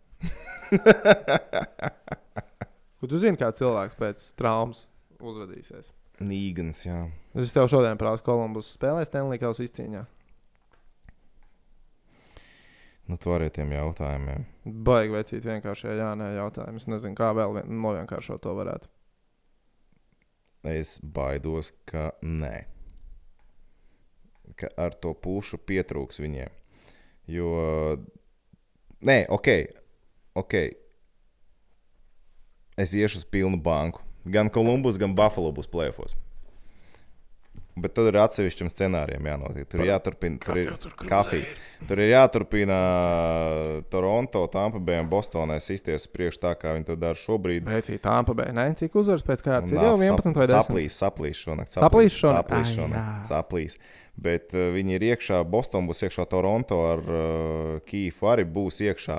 [SPEAKER 1] Ko tu zini, kā cilvēks pēc traumas uzvedīsies?
[SPEAKER 2] Nīgans, jā.
[SPEAKER 1] Es tev šodien prātu, Kolumbus spēlēs Stenlīkaus izcīņā.
[SPEAKER 2] Nu, tu arī ar tiem jautājumiem.
[SPEAKER 1] Baigi vecīt vienkārši jā, nē, jautājumu. Es nezinu, kā vēl vien, novienkāršot to varētu.
[SPEAKER 2] Es baidos, ka nē. Ka ar to pušu pietrūks viņiem. Jo, nē, ok, ok. Es iešu uz pilnu banku. Gan Kolumbus, gan Buffalo būs plēfos. Bet tad ir atsevišķam scenārijam jānotiek. Tur ir jāturpina. Tur ir kafija. Tur ir jāturpina uh, Toronto, Tampa Bay un Bostonai izties priekš tā, kā viņi to dara šobrīd.
[SPEAKER 1] Vecīt, tā pabeigta. Nē, cik uzvaras pēc kārtas? Ir jau
[SPEAKER 2] sap-
[SPEAKER 1] 11 vai 10.
[SPEAKER 2] Saplīs, saplīs šonakt.
[SPEAKER 1] Saplīs šonakt?
[SPEAKER 2] Saplīs šonakt. Saplīs. Bet uh, viņi ir iekšā, Bostonā būs iekšā, Toronto ar uh, Kīfu arī būs iekšā.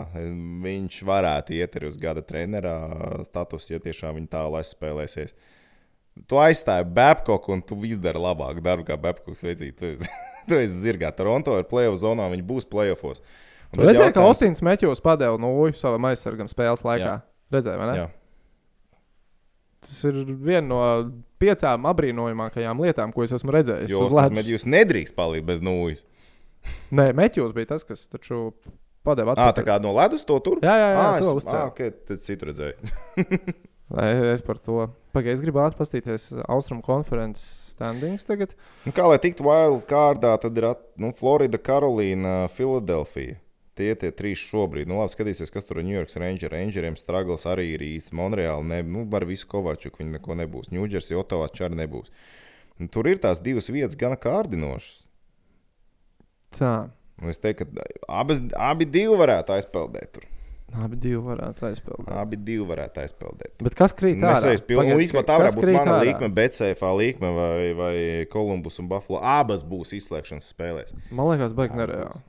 [SPEAKER 2] Viņš varētu iet arī uz gada trenerā statusu, ja tiešām viņi tālu aizspēlēsies. Tu aizstāji Babkoku un tu izdari labāku darbu kā Babkoks. Veicīt, tu esi, tu esi zirgā. Toronto ir plēsoņu zonā, viņi būs plēsofos.
[SPEAKER 1] Tu redzēji, ka Ostins Metjūs padeva nūju savam aizsargam spēles laikā.
[SPEAKER 2] Jā.
[SPEAKER 1] Redzēji, vai ne?
[SPEAKER 2] Jā,
[SPEAKER 1] Tas ir viena no piecām apbrīnojamākajām lietām, ko es esmu redzējis.
[SPEAKER 2] jo jūs nedrīkst palikt bez nūjas.
[SPEAKER 1] Nē, Metjūs bija tas, kas taču padeva
[SPEAKER 2] Ah, tā kā no ledus to tur?
[SPEAKER 1] Jā, jā, jā,
[SPEAKER 2] ah,
[SPEAKER 1] to
[SPEAKER 2] es, ah, okay, tad citu redzēju.
[SPEAKER 1] Es par to pagaidu, es gribu atpastīties Austrumu konferences standings tagad.
[SPEAKER 2] Nu, kā lai tiktu wild kārdā, tad ir at, nu, Florida, Karolīna, Filadelfija. Tie tie trīs šobrīd. Nu, labi, skatīsies, kas tur ir New York Rangers. Rangeriem stragls arī ir īsts. Monreāli, ne, nu, ar visu Kovačuku viņi neko nebūs. Ņūdžers, Otavā, Čāri nebūs. Un tur ir tās divas vietas gan kārdinošas.
[SPEAKER 1] Tā,
[SPEAKER 2] Un es teiktu, ka abas, abi divi varētu aizpeldēt. Tur.
[SPEAKER 1] Abi divi varētu aizpildīt.
[SPEAKER 2] Abi divi varētu aizpeldēt.
[SPEAKER 1] Bet kas krīt tādā?
[SPEAKER 2] Nesēs pilnu
[SPEAKER 1] Pagaid,
[SPEAKER 2] līniju. Tā varētu būt mana
[SPEAKER 1] ārā?
[SPEAKER 2] līnija, Betsēfā līnija vai, vai Kolumbus un Buffalo. Abas būs izslēgšanas spēlēs.
[SPEAKER 1] Man liekas, baigi nereāli.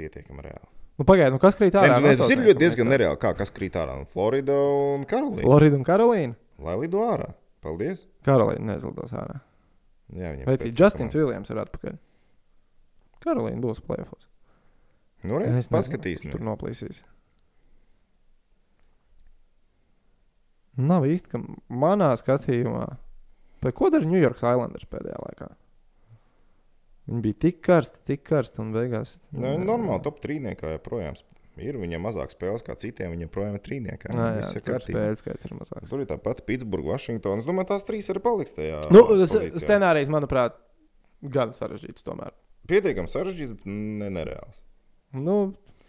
[SPEAKER 2] Pietiekami reāli.
[SPEAKER 1] Nu, Pagaidiet, nu kas krīt ārā?
[SPEAKER 2] nē,
[SPEAKER 1] no
[SPEAKER 2] tas ir ļoti diezgan
[SPEAKER 1] man liekas?
[SPEAKER 2] nereāli. Kā, kas krīt ārā? Nu, Florida un Karolīna.
[SPEAKER 1] Florida un Karolīna.
[SPEAKER 2] Lai lido ārā. Paldies.
[SPEAKER 1] Karolīna nezlidos ārā.
[SPEAKER 2] Jā, viņam
[SPEAKER 1] Veicīt,
[SPEAKER 2] pēc
[SPEAKER 1] Justins Viljams ir atpakaļ. Karolīna būs plēfos.
[SPEAKER 2] Nu, re,
[SPEAKER 1] Es
[SPEAKER 2] paskatīsimies.
[SPEAKER 1] Tur noplīsīs. Nav īsti, ka manā skatījumā, vai ko dara New York Islanders pēdējā laikā? Viņi bija tik karsti, tik karsti un beigās.
[SPEAKER 2] Nē, normāli top trīniekā joprojām ir. Viņam mazāk spēles kā citiem, viņam joprojām ir trīniekā.
[SPEAKER 1] Jā, jā,
[SPEAKER 2] ir
[SPEAKER 1] spēļu skaits ir mazāks.
[SPEAKER 2] Tur ir tāpat Pitsburgā, Vašingtonā. Es domāju, tās trīs arī paliks tajā.
[SPEAKER 1] Nu,
[SPEAKER 2] pozīcijā.
[SPEAKER 1] scenārijs, manuprāt, gan sarežģīts tomēr.
[SPEAKER 2] Pietiekami sarežģīts, bet ne nereāls.
[SPEAKER 1] Nu,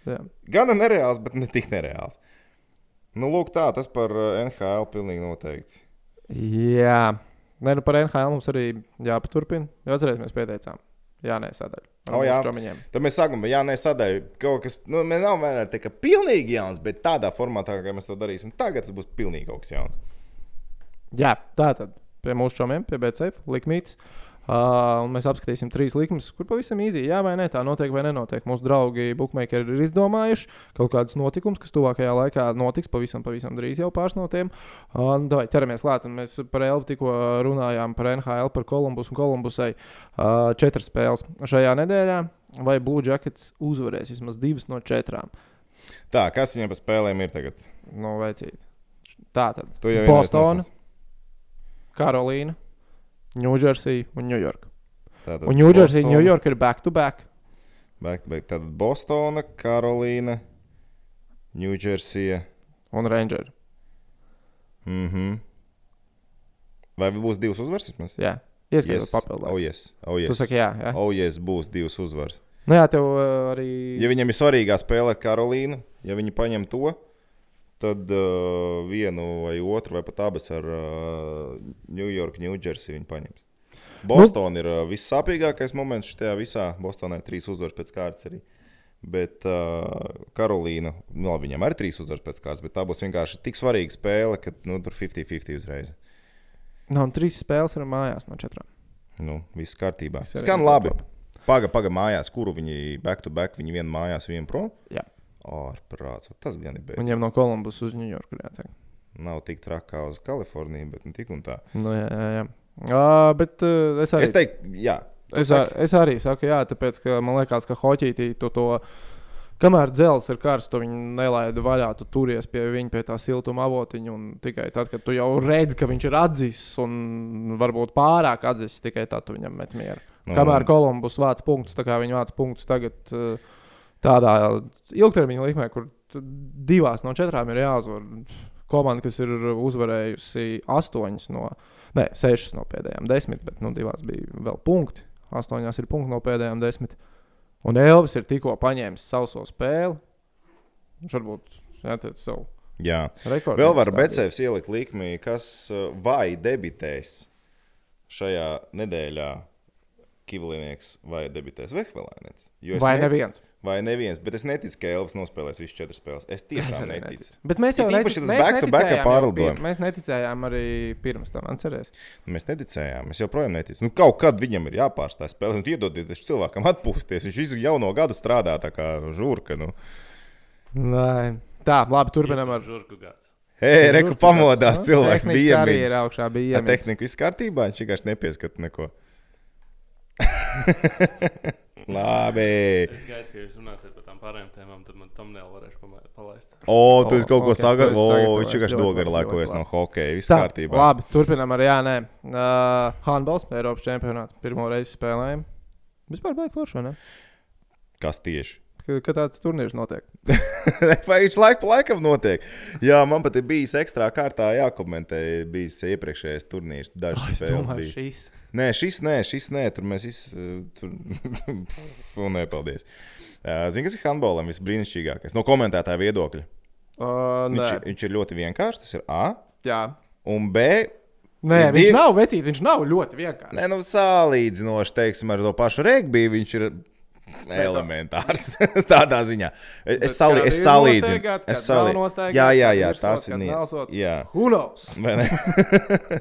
[SPEAKER 1] jā.
[SPEAKER 2] Gan nereāls, bet ne tik nereāls. Nu, lūk, tā, tas par eh, NHL pilnīgi noteikti.
[SPEAKER 1] jā. Nē, nu par NHL mums arī jāpaturpina. Jo atcerieties, mēs pieteicām. Jā, nē, sadaļa.
[SPEAKER 2] O, jā.
[SPEAKER 1] Čomiņiem.
[SPEAKER 2] Tad mēs sākam, jā, nesadaļu kaut kas, nu, mēs nav vienmēr tā kā pilnīgi jauns, bet tādā formātā, kā mēs to darīsim, tagad tas būs pilnīgi kaut kas jauns.
[SPEAKER 1] Jā, tā tad pie mūsu čomiem, pie BCF, likmītes. Uh, mēs apskatīsim trīs likmes, kur pavisam īsi, jā vai nē, tā notiek vai nenotiek. Mūsu draugi, bookmakeri, ir izdomājuši kaut kādus notikumus, kas tuvākajā laikā notiks pavisam, pavisam drīz jau pāris no tiem. Uh, nu, davai, ķeramies klāt, un mēs par Elvu tikko runājām par NHL, par Kolumbus un Kolumbusai. Uh, četras spēles šajā nedēļā, vai Blue Jackets uzvarēs vismaz divas no četrām.
[SPEAKER 2] Tā, kas viņam pa spēlēm ir tagad?
[SPEAKER 1] Nu, veicīt. Tā tad. Bostona. Karolīna, Ņūdžersija un Ņujorka. Un Ņūdžersija,
[SPEAKER 2] Bostona,
[SPEAKER 1] Ņujorka ir back to back.
[SPEAKER 2] Back, to back. Tad Bostona, Karolīna, Ņūdžersija.
[SPEAKER 1] Un Rangers.
[SPEAKER 2] Mhm. Vai būs divas uzvaras?
[SPEAKER 1] Jā, ieskaitot
[SPEAKER 2] Yes.
[SPEAKER 1] papildu.
[SPEAKER 2] Oh, yes. Oh, yes.
[SPEAKER 1] Tu saki, jā, jā.
[SPEAKER 2] Oh, yes, būs divas uzvaras.
[SPEAKER 1] Nu, jā, tev uh, arī.
[SPEAKER 2] Ja viņam ir svarīgā spēle ar Karolīnu, ja viņi paņem to, tad uh, vienu vai otru, vai pat abas ar uh, New York, New Jersey viņi paņems. Bostonā ir uh, vissāpīgākais moments šajā visā. Bostonā ir trīs uzvaras pēc kārtas arī. Bet uh, Karolīna, nu, labi, viņam arī trīs uzvaras pēc kārtas, bet tā būs vienkārši tik svarīga spēle, ka nu, tur 50-50 uzreiz.
[SPEAKER 1] Nav un trīs spēles ir mājās no četrām.
[SPEAKER 2] Nu, viss kārtībā. Skan labi. Paga, paga mājās, kuru viņi back to back, viņi vienu mājās, vienu prom.
[SPEAKER 1] Jā.
[SPEAKER 2] Ārprāts, tas gan ir beigas.
[SPEAKER 1] Viņiem no Kolumbus uz Ņujorku jātiek.
[SPEAKER 2] Nav tik traki kā uz Kaliforniju, bet ne tik un tā.
[SPEAKER 1] Nu, jā, jā, jā. Uh, bet uh, es arī.
[SPEAKER 2] Es teiktu, jā.
[SPEAKER 1] Es, ar, es arī saku, jā, tāpēc, ka man liekas, ka hoķītī tu to. Kamēr dzelzs ir karsts, tu viņu nelaidi vaļā, tu turies pie viņa, pie tā siltuma avotiņa. un Tikai tad, kad tu jau redzi, ka viņš ir atzīsts un varbūt pārāk atzīsts, tikai tad tu viņam met mieru.
[SPEAKER 2] Nu,
[SPEAKER 1] Kamēr Kolumbus vāc punktus, tā kā viņi vāc punktus tagad uh, tādā ilgtermiņa līmenī, kur divās no četrām ir jāuzvar. Komanda, kas ir uzvarējusi astoņas no, ne, sešas no pēdējām desmit, bet nu, divās bija vēl punkti. Astoņās ir punkti no pēdējām desmit. Un Elvis ir tikko paņēmis sauso spēli. Viņš varbūt jāteic savu
[SPEAKER 2] Jā.
[SPEAKER 1] rekordu.
[SPEAKER 2] Vēl var. Becēvs ielikt likmi, kas uh, vai debitēs šajā nedēļā. Kivlinieks vai debitēs es
[SPEAKER 1] Vai
[SPEAKER 2] ne-
[SPEAKER 1] neviens?
[SPEAKER 2] Vai neviens, bet es neticu, ka Elvis nospēlēs visas četras spēles. Es
[SPEAKER 1] Es
[SPEAKER 2] tiešām
[SPEAKER 1] arī
[SPEAKER 2] neticu.
[SPEAKER 1] Bet mēs jau
[SPEAKER 2] back-to-back
[SPEAKER 1] neticējām jau
[SPEAKER 2] pārlidojumi.
[SPEAKER 1] pir- Mēs neticējām arī pirms tam, atcerieties.
[SPEAKER 2] Mēs neticējām, es joprojām neticu. Nu, kaut kad viņam ir jāpārstāj spēle, un iedodieties cilvēkam atpūsties. Viņš visu jauno gadu strādā tā kā žurka. Nu.
[SPEAKER 1] Nē. Tā, labi, turpinām ar
[SPEAKER 3] žurku gads.
[SPEAKER 2] Hei, reku pamodās
[SPEAKER 1] Nu,
[SPEAKER 2] cilvēks. Bija
[SPEAKER 1] arī ir augšā, bija
[SPEAKER 2] Ar
[SPEAKER 1] iemīts.
[SPEAKER 2] tehniku viss kārtībā, viņš vienkārši nepieskat neko. Labi.
[SPEAKER 3] Es gaidu, ka jūs runāsiet par tām pārējām tēmām, tad man tam nevarēšu palaist.
[SPEAKER 2] O, tu esi kaut ko
[SPEAKER 1] ok, tu esi
[SPEAKER 2] sagatavojis. O, viņš vienkārši
[SPEAKER 1] ļoti
[SPEAKER 2] dogar
[SPEAKER 1] labi,
[SPEAKER 2] laikojas
[SPEAKER 1] ļoti
[SPEAKER 2] no hokeja. Viss kārtībā.
[SPEAKER 1] Labi, turpinām ar Jā, nē. Uh, Handballs, Eiropas čempionāts. Pirmo reizi spēlējām. Vispār bija forši, ne?
[SPEAKER 2] Kas tieši?
[SPEAKER 1] Ka, ka tāds turnīrs notiek.
[SPEAKER 2] Vai viņš laik pa laikam notiek? Jā, man pat ir bijis ekstrā kārtā jākomentē. Bijis iepriekšējais turnīrs, dažas
[SPEAKER 1] Es
[SPEAKER 2] spēles.
[SPEAKER 1] domāju,
[SPEAKER 2] bija.
[SPEAKER 1] šīs.
[SPEAKER 2] Nē, šis nē, šis nē, tur mēs visi. Tur... Fu, nē, paldies. Zini, kas ir handbolam visbrīnišķīgākais? No komentētāja viedokļa.
[SPEAKER 1] Uh,
[SPEAKER 2] Viņš,
[SPEAKER 1] nē,
[SPEAKER 2] ir- viņš ir ļoti vienkāršs. Tas ir A.
[SPEAKER 1] jā.
[SPEAKER 2] Un B.
[SPEAKER 1] Nē,
[SPEAKER 2] Ir
[SPEAKER 1] viņš nav vecīts, viņš nav ļoti vienkāršs.
[SPEAKER 2] Nē, nu, salīdzinoši, teiksim, ar to pašu regbiju. Viņš ir elementārs. Tādā ziņā. Es, sali, es salīdzinu.
[SPEAKER 1] nosteigāts,
[SPEAKER 2] Es salīdzinu. Jā, jā, jā,
[SPEAKER 1] sots,
[SPEAKER 2] ir.
[SPEAKER 1] nav sots.
[SPEAKER 2] Jā,
[SPEAKER 1] Who knows?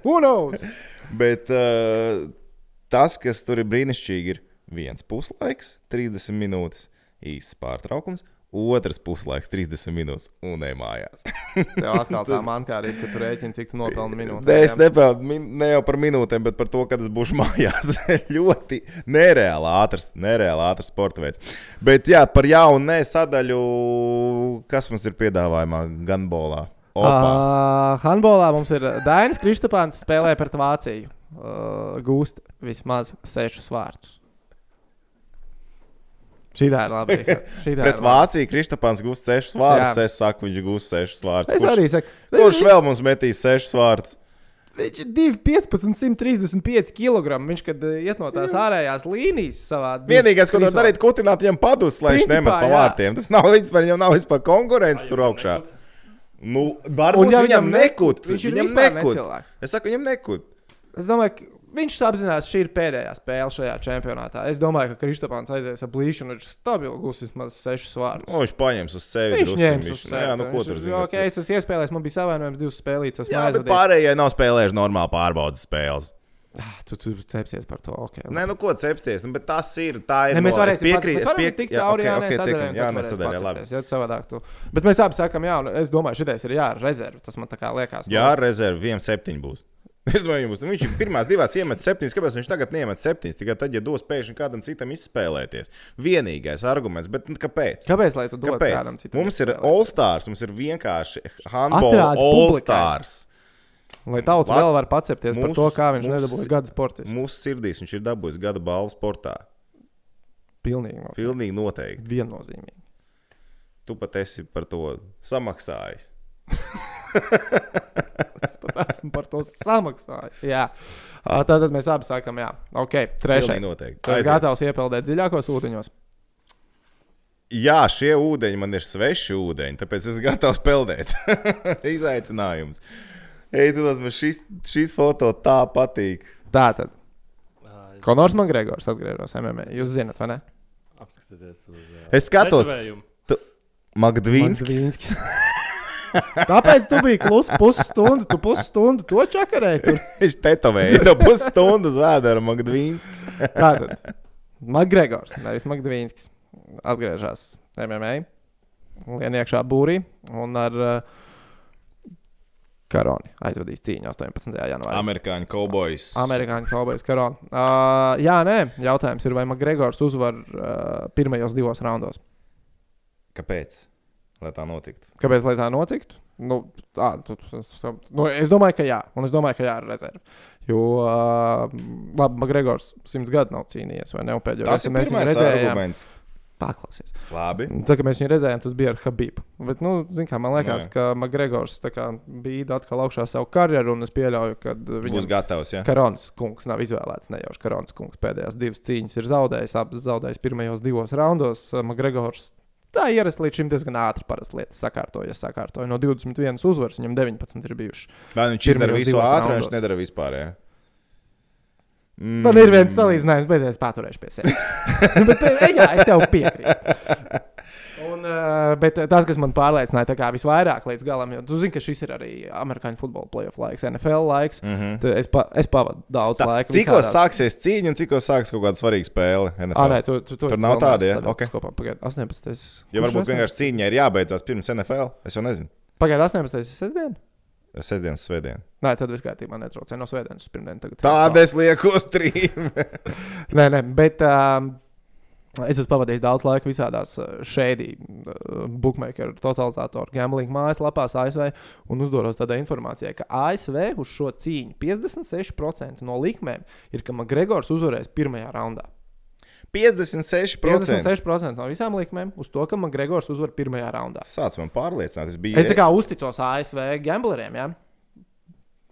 [SPEAKER 1] Who knows?
[SPEAKER 2] Bet uh, tas, kas tur ir brīnišķīgi, ir viens puslaiks, 30 minūtes, īsts pārtraukums, otrs puslaiks, 30 minūtes un ej mājās.
[SPEAKER 1] Tev atkal tā mankārība, ka tu rēķini, cik tu nopelni minūtē.
[SPEAKER 2] Nē, es nepelnu min- ne jau par minūtēm, bet par to, kad es būšu mājās. ļoti nereāli ātrs, nereāli ātrs sporta veids. Bet jā, par jaunu nē sadaļu, kas mums ir piedāvājumā Gunbolā. Opa.
[SPEAKER 1] Uh, handbolā mums ir Dainis Kristapāns spēlē pret Vāciju. Uh, gūst vismaz sešus vārdus. Šī tā ir labi. Šī tā
[SPEAKER 2] Pret. Vāciju Kristapāns gūs sešus vārdus.
[SPEAKER 1] Jā.
[SPEAKER 2] Es saku, viņš gūs sešus vārdus.
[SPEAKER 1] Es
[SPEAKER 2] Kurš,
[SPEAKER 1] arī saku,
[SPEAKER 2] kurš vēl mums metīs sešus vārdus?
[SPEAKER 1] Viņš ir 2,15, 135 kg. Viņš, kad uh, iet no tās ārējās līnijas savā
[SPEAKER 2] Vienīgais, ko var darīt, ir kutināt viņam padus, lai viņš nemet pa vārtiem. Tas nav vispār, viņam nav vispār konkurence tur augšā. Nu, varbūt
[SPEAKER 1] ja
[SPEAKER 2] viņam
[SPEAKER 1] viņam
[SPEAKER 2] nekut.
[SPEAKER 1] viņš
[SPEAKER 2] Viņam nekut.
[SPEAKER 1] necilvēks.
[SPEAKER 2] Es saku, viņam nekut.
[SPEAKER 1] Es domāju, ka viņš apzinās, šī ir pēdējā spēle šajā čempionātā. Es domāju, ka Kristapāns aizies ar blīšu un viņš stabili gūs vismaz sešus vārdus.
[SPEAKER 2] O, viņš paņems uz sevi.
[SPEAKER 1] Viņš ņēma uz sevi.
[SPEAKER 2] Jā, nu, ko tur zināt?
[SPEAKER 1] Okay, es esmu iespējams, man bija savainojums divas spēlītas.
[SPEAKER 2] Jā, bet pārējie nav spēlējuši normāli pārbaudas spēles.
[SPEAKER 1] Tu tur cepsies par to. Okay.
[SPEAKER 2] Nē, nu ko cepsies, nu, bet tas ir. Tā ir.
[SPEAKER 1] Ne, mēs varēsim
[SPEAKER 2] piekrītu.
[SPEAKER 1] pat- mēs varam tikt cauri sadaļai, un
[SPEAKER 2] Jā,
[SPEAKER 1] tad varēs
[SPEAKER 2] nesadaļā, labi.
[SPEAKER 1] Ja, savādāk tu. Bet mēs abi sakām, jā, un es domāju, šitais ir jā, rezerve. Tas man tā kā liekas. nu,
[SPEAKER 2] Jā, rezerve 1,7 būs. Es domāju, būs. Viņš ir pirmās divās iemet septiņas. Kāpēc viņš tagad neiemet septiņas? Tikai tad, ja dos pēkšņi kādam citam izspēlēties. Vienīgais arguments, bet nu, kāpēc?
[SPEAKER 1] Kāpēc? Lai tu dotu
[SPEAKER 2] Kāpēc?
[SPEAKER 1] kādam citam?
[SPEAKER 2] Mums ir
[SPEAKER 1] izspēlēt?
[SPEAKER 2] All-Stars, mums ir vienkārši handball
[SPEAKER 1] Atrādi publikai. Lai tauta
[SPEAKER 2] Lat-
[SPEAKER 1] vēl var pacepties par
[SPEAKER 2] mūsu-
[SPEAKER 1] to, kā viņš
[SPEAKER 2] mūsu-
[SPEAKER 1] nedabūja gada sportā.
[SPEAKER 2] Mūsu sirdīs viņš ir dabūjis gada balvu sportā.
[SPEAKER 1] Pilnīgi no-
[SPEAKER 2] Pilnīgi noteikti.
[SPEAKER 1] viennozīmīgi.
[SPEAKER 2] Tu pat esi par to samaksājis.
[SPEAKER 1] Es pat esmu par to samaksājis. Jā, tātad mēs abi sakām, jā, ok, trešais.
[SPEAKER 2] noteikti. Aiziet.
[SPEAKER 1] gatavs iepeldēt dziļākos ūdeņos.
[SPEAKER 2] Jā, šie ūdeņi man ir sveši ūdeņi, tāpēc es gatavs peldēt. Izaicinājums. Ej, tu man šis, šis foto tā patīk.
[SPEAKER 1] Tātad,
[SPEAKER 3] Ā, es-
[SPEAKER 1] Konors Makgregors atgriežas MMA. Jūs zinat, vai ne?
[SPEAKER 3] Apskatieties uz ā,
[SPEAKER 2] Es skatos,
[SPEAKER 3] redzējumu.
[SPEAKER 2] Magdvīnskis.
[SPEAKER 1] Magdvīnskis. Tāpēc tu biji kluss pusstundu, tu pusstundu to čakarēji. Tur.
[SPEAKER 2] Viņš tetovēja to pusstundu uz vēdera Magdvīnskis.
[SPEAKER 1] Tātad, Makgregors, nevis Magdvīnskis, atgriežas MMA. Lien iekšā būrī un ar uh, Karoni aizvadīs cīņu 18. janvārī.
[SPEAKER 2] Amerikāņu kaubojas.
[SPEAKER 1] Amerikāņu kaubojas karoni. Uh, jā, nē, jautājums ir, vai Makgregors uzvar uh, pirmajos divos raundos.
[SPEAKER 2] Kāpēc? Lai tā notiktu.
[SPEAKER 1] Kāpēc lai tā notiktu? Nu, tā, tu, nu, es domāju, ka jā, un es domāju, ka jā, ar rezervi. Jo, uh, labi, Makgregors simts gadu nav cīnījies, vai ne? Pēdējo reizi
[SPEAKER 2] ir
[SPEAKER 1] mēs redzējām.
[SPEAKER 2] arguments.
[SPEAKER 1] Paklausies.
[SPEAKER 2] Labi.
[SPEAKER 1] Tā kā mēs viņu redzējām, tas bija ar Habību. Bet, nu, kā, man liekas,
[SPEAKER 2] Nē.
[SPEAKER 1] ka Makgregors bija atkal augšā savu karjeru, un es pieļauju, ka
[SPEAKER 2] Būs
[SPEAKER 1] viņam
[SPEAKER 2] gatavs. Ja?
[SPEAKER 1] Karons kungs nav izvēlēts nejauši. Karons kungs pēdējās divas cīņas ir zaudējis, abas zaudējis pirmajos divos raundos. Makgregors tā ierasts līdz šim diezgan ātri parasti lietas sakārtoja. sakārtoja. No 21 uzvaras viņam 19 ir bijuši.
[SPEAKER 2] Vai viņš izdara visu vai viņš nedara vispār? Ja? Mm.
[SPEAKER 1] Man ir viens salīdzinājums, bet es paturēšu pie sevis. bet, eh, jā, es tev piekrītu. Un, uh, bet tas, kas man pārliecināja visvairāk līdz galam, jo tu zini, ka šis ir arī amerikāņu futbola playoff laiks, NFL laiks. Mm. -hmm. es, pa, es pavadu daudz
[SPEAKER 2] Tā,
[SPEAKER 1] laika.
[SPEAKER 2] cikos
[SPEAKER 1] visādās-
[SPEAKER 2] sāksies cīņa un cikos sāksies kaut kāda svarīga spēle?
[SPEAKER 1] Ah, nē, tu, tu, tu
[SPEAKER 2] Tur nav tāda, ja? Ok.
[SPEAKER 1] Kopā, pagaid, 18.
[SPEAKER 2] Jo varbūt vienkārši cīņai ir jābeidzās pirms NFL. Es jau nezinu.
[SPEAKER 1] Pagaidā 18. ir sestdiena.
[SPEAKER 2] Sestdienas svētdiena.
[SPEAKER 1] Nē, tad viss kārtībā netraucē no svētdienas uz pirmdienu. Tagad
[SPEAKER 2] Tāda es lieku uz trījiem.
[SPEAKER 1] Nē, nē, bet um, es esmu pavadījis daudz laika visādās šēdī, uh, bookmaker, totalizatoru, gambling mājaslapās ASV un uzdoros tādai informācijai, ka ASV uz šo cīņu 56% no likmēm ir, ka Makgregors uzvarēs pirmajā raundā.
[SPEAKER 2] 56%.
[SPEAKER 1] 56% no visām likmēm uz to, ka Makgregors uzvar pirmajā raundā.
[SPEAKER 2] Sāc man pārliecināt, es biju.
[SPEAKER 1] Es tā kā uzticos ASV gambleriem, ja?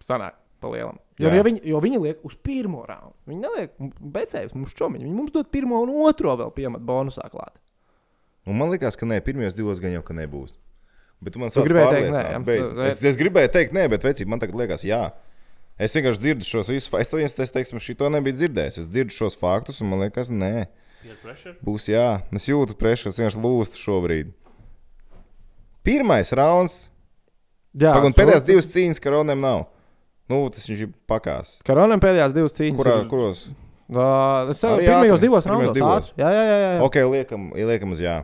[SPEAKER 1] Sanāk, pa lielam. Jo,
[SPEAKER 2] Jā.
[SPEAKER 1] jo, viņi, jo viņi liek uz pirmo raundu. Viņi neliek becējus mums čomiņu. Viņi mums dod pirmo un otro vēl piemet bonusā klāt.
[SPEAKER 2] Un man liekas, ka nē, pirmajos divos gan jau ka nebūs. Bet tu man sāc
[SPEAKER 1] gribēji teikt nē,
[SPEAKER 2] Es, es gribēju teikt, nē, bet vecīt, man tagad liekas, jā. Es vienkārši dzirdu šos visus faktus. Es to viens, es teiksim, šito nebiju dzirdējis. Es dzirdu šos faktus, un man liekas, nē,
[SPEAKER 3] pressure.
[SPEAKER 2] būs jā. Es jūtu prešu, es vienkārši lūstu šobrīd. Pirmais rauns,
[SPEAKER 1] Jā,
[SPEAKER 2] pagaidām, pēdējās divas cīņas, ka Ronam nav. Nu, tas viņš ir pakās.
[SPEAKER 1] Karonam pēdējās divas cīņas.
[SPEAKER 2] Kurā,
[SPEAKER 1] ir-
[SPEAKER 2] kuros?
[SPEAKER 1] Ā, Es saprotu,
[SPEAKER 2] Arī
[SPEAKER 1] pirmajos divos raundos.
[SPEAKER 2] divos?
[SPEAKER 1] ātri. Jā, jā, jā. jā.
[SPEAKER 2] Ok, liekam, liekam uz jā.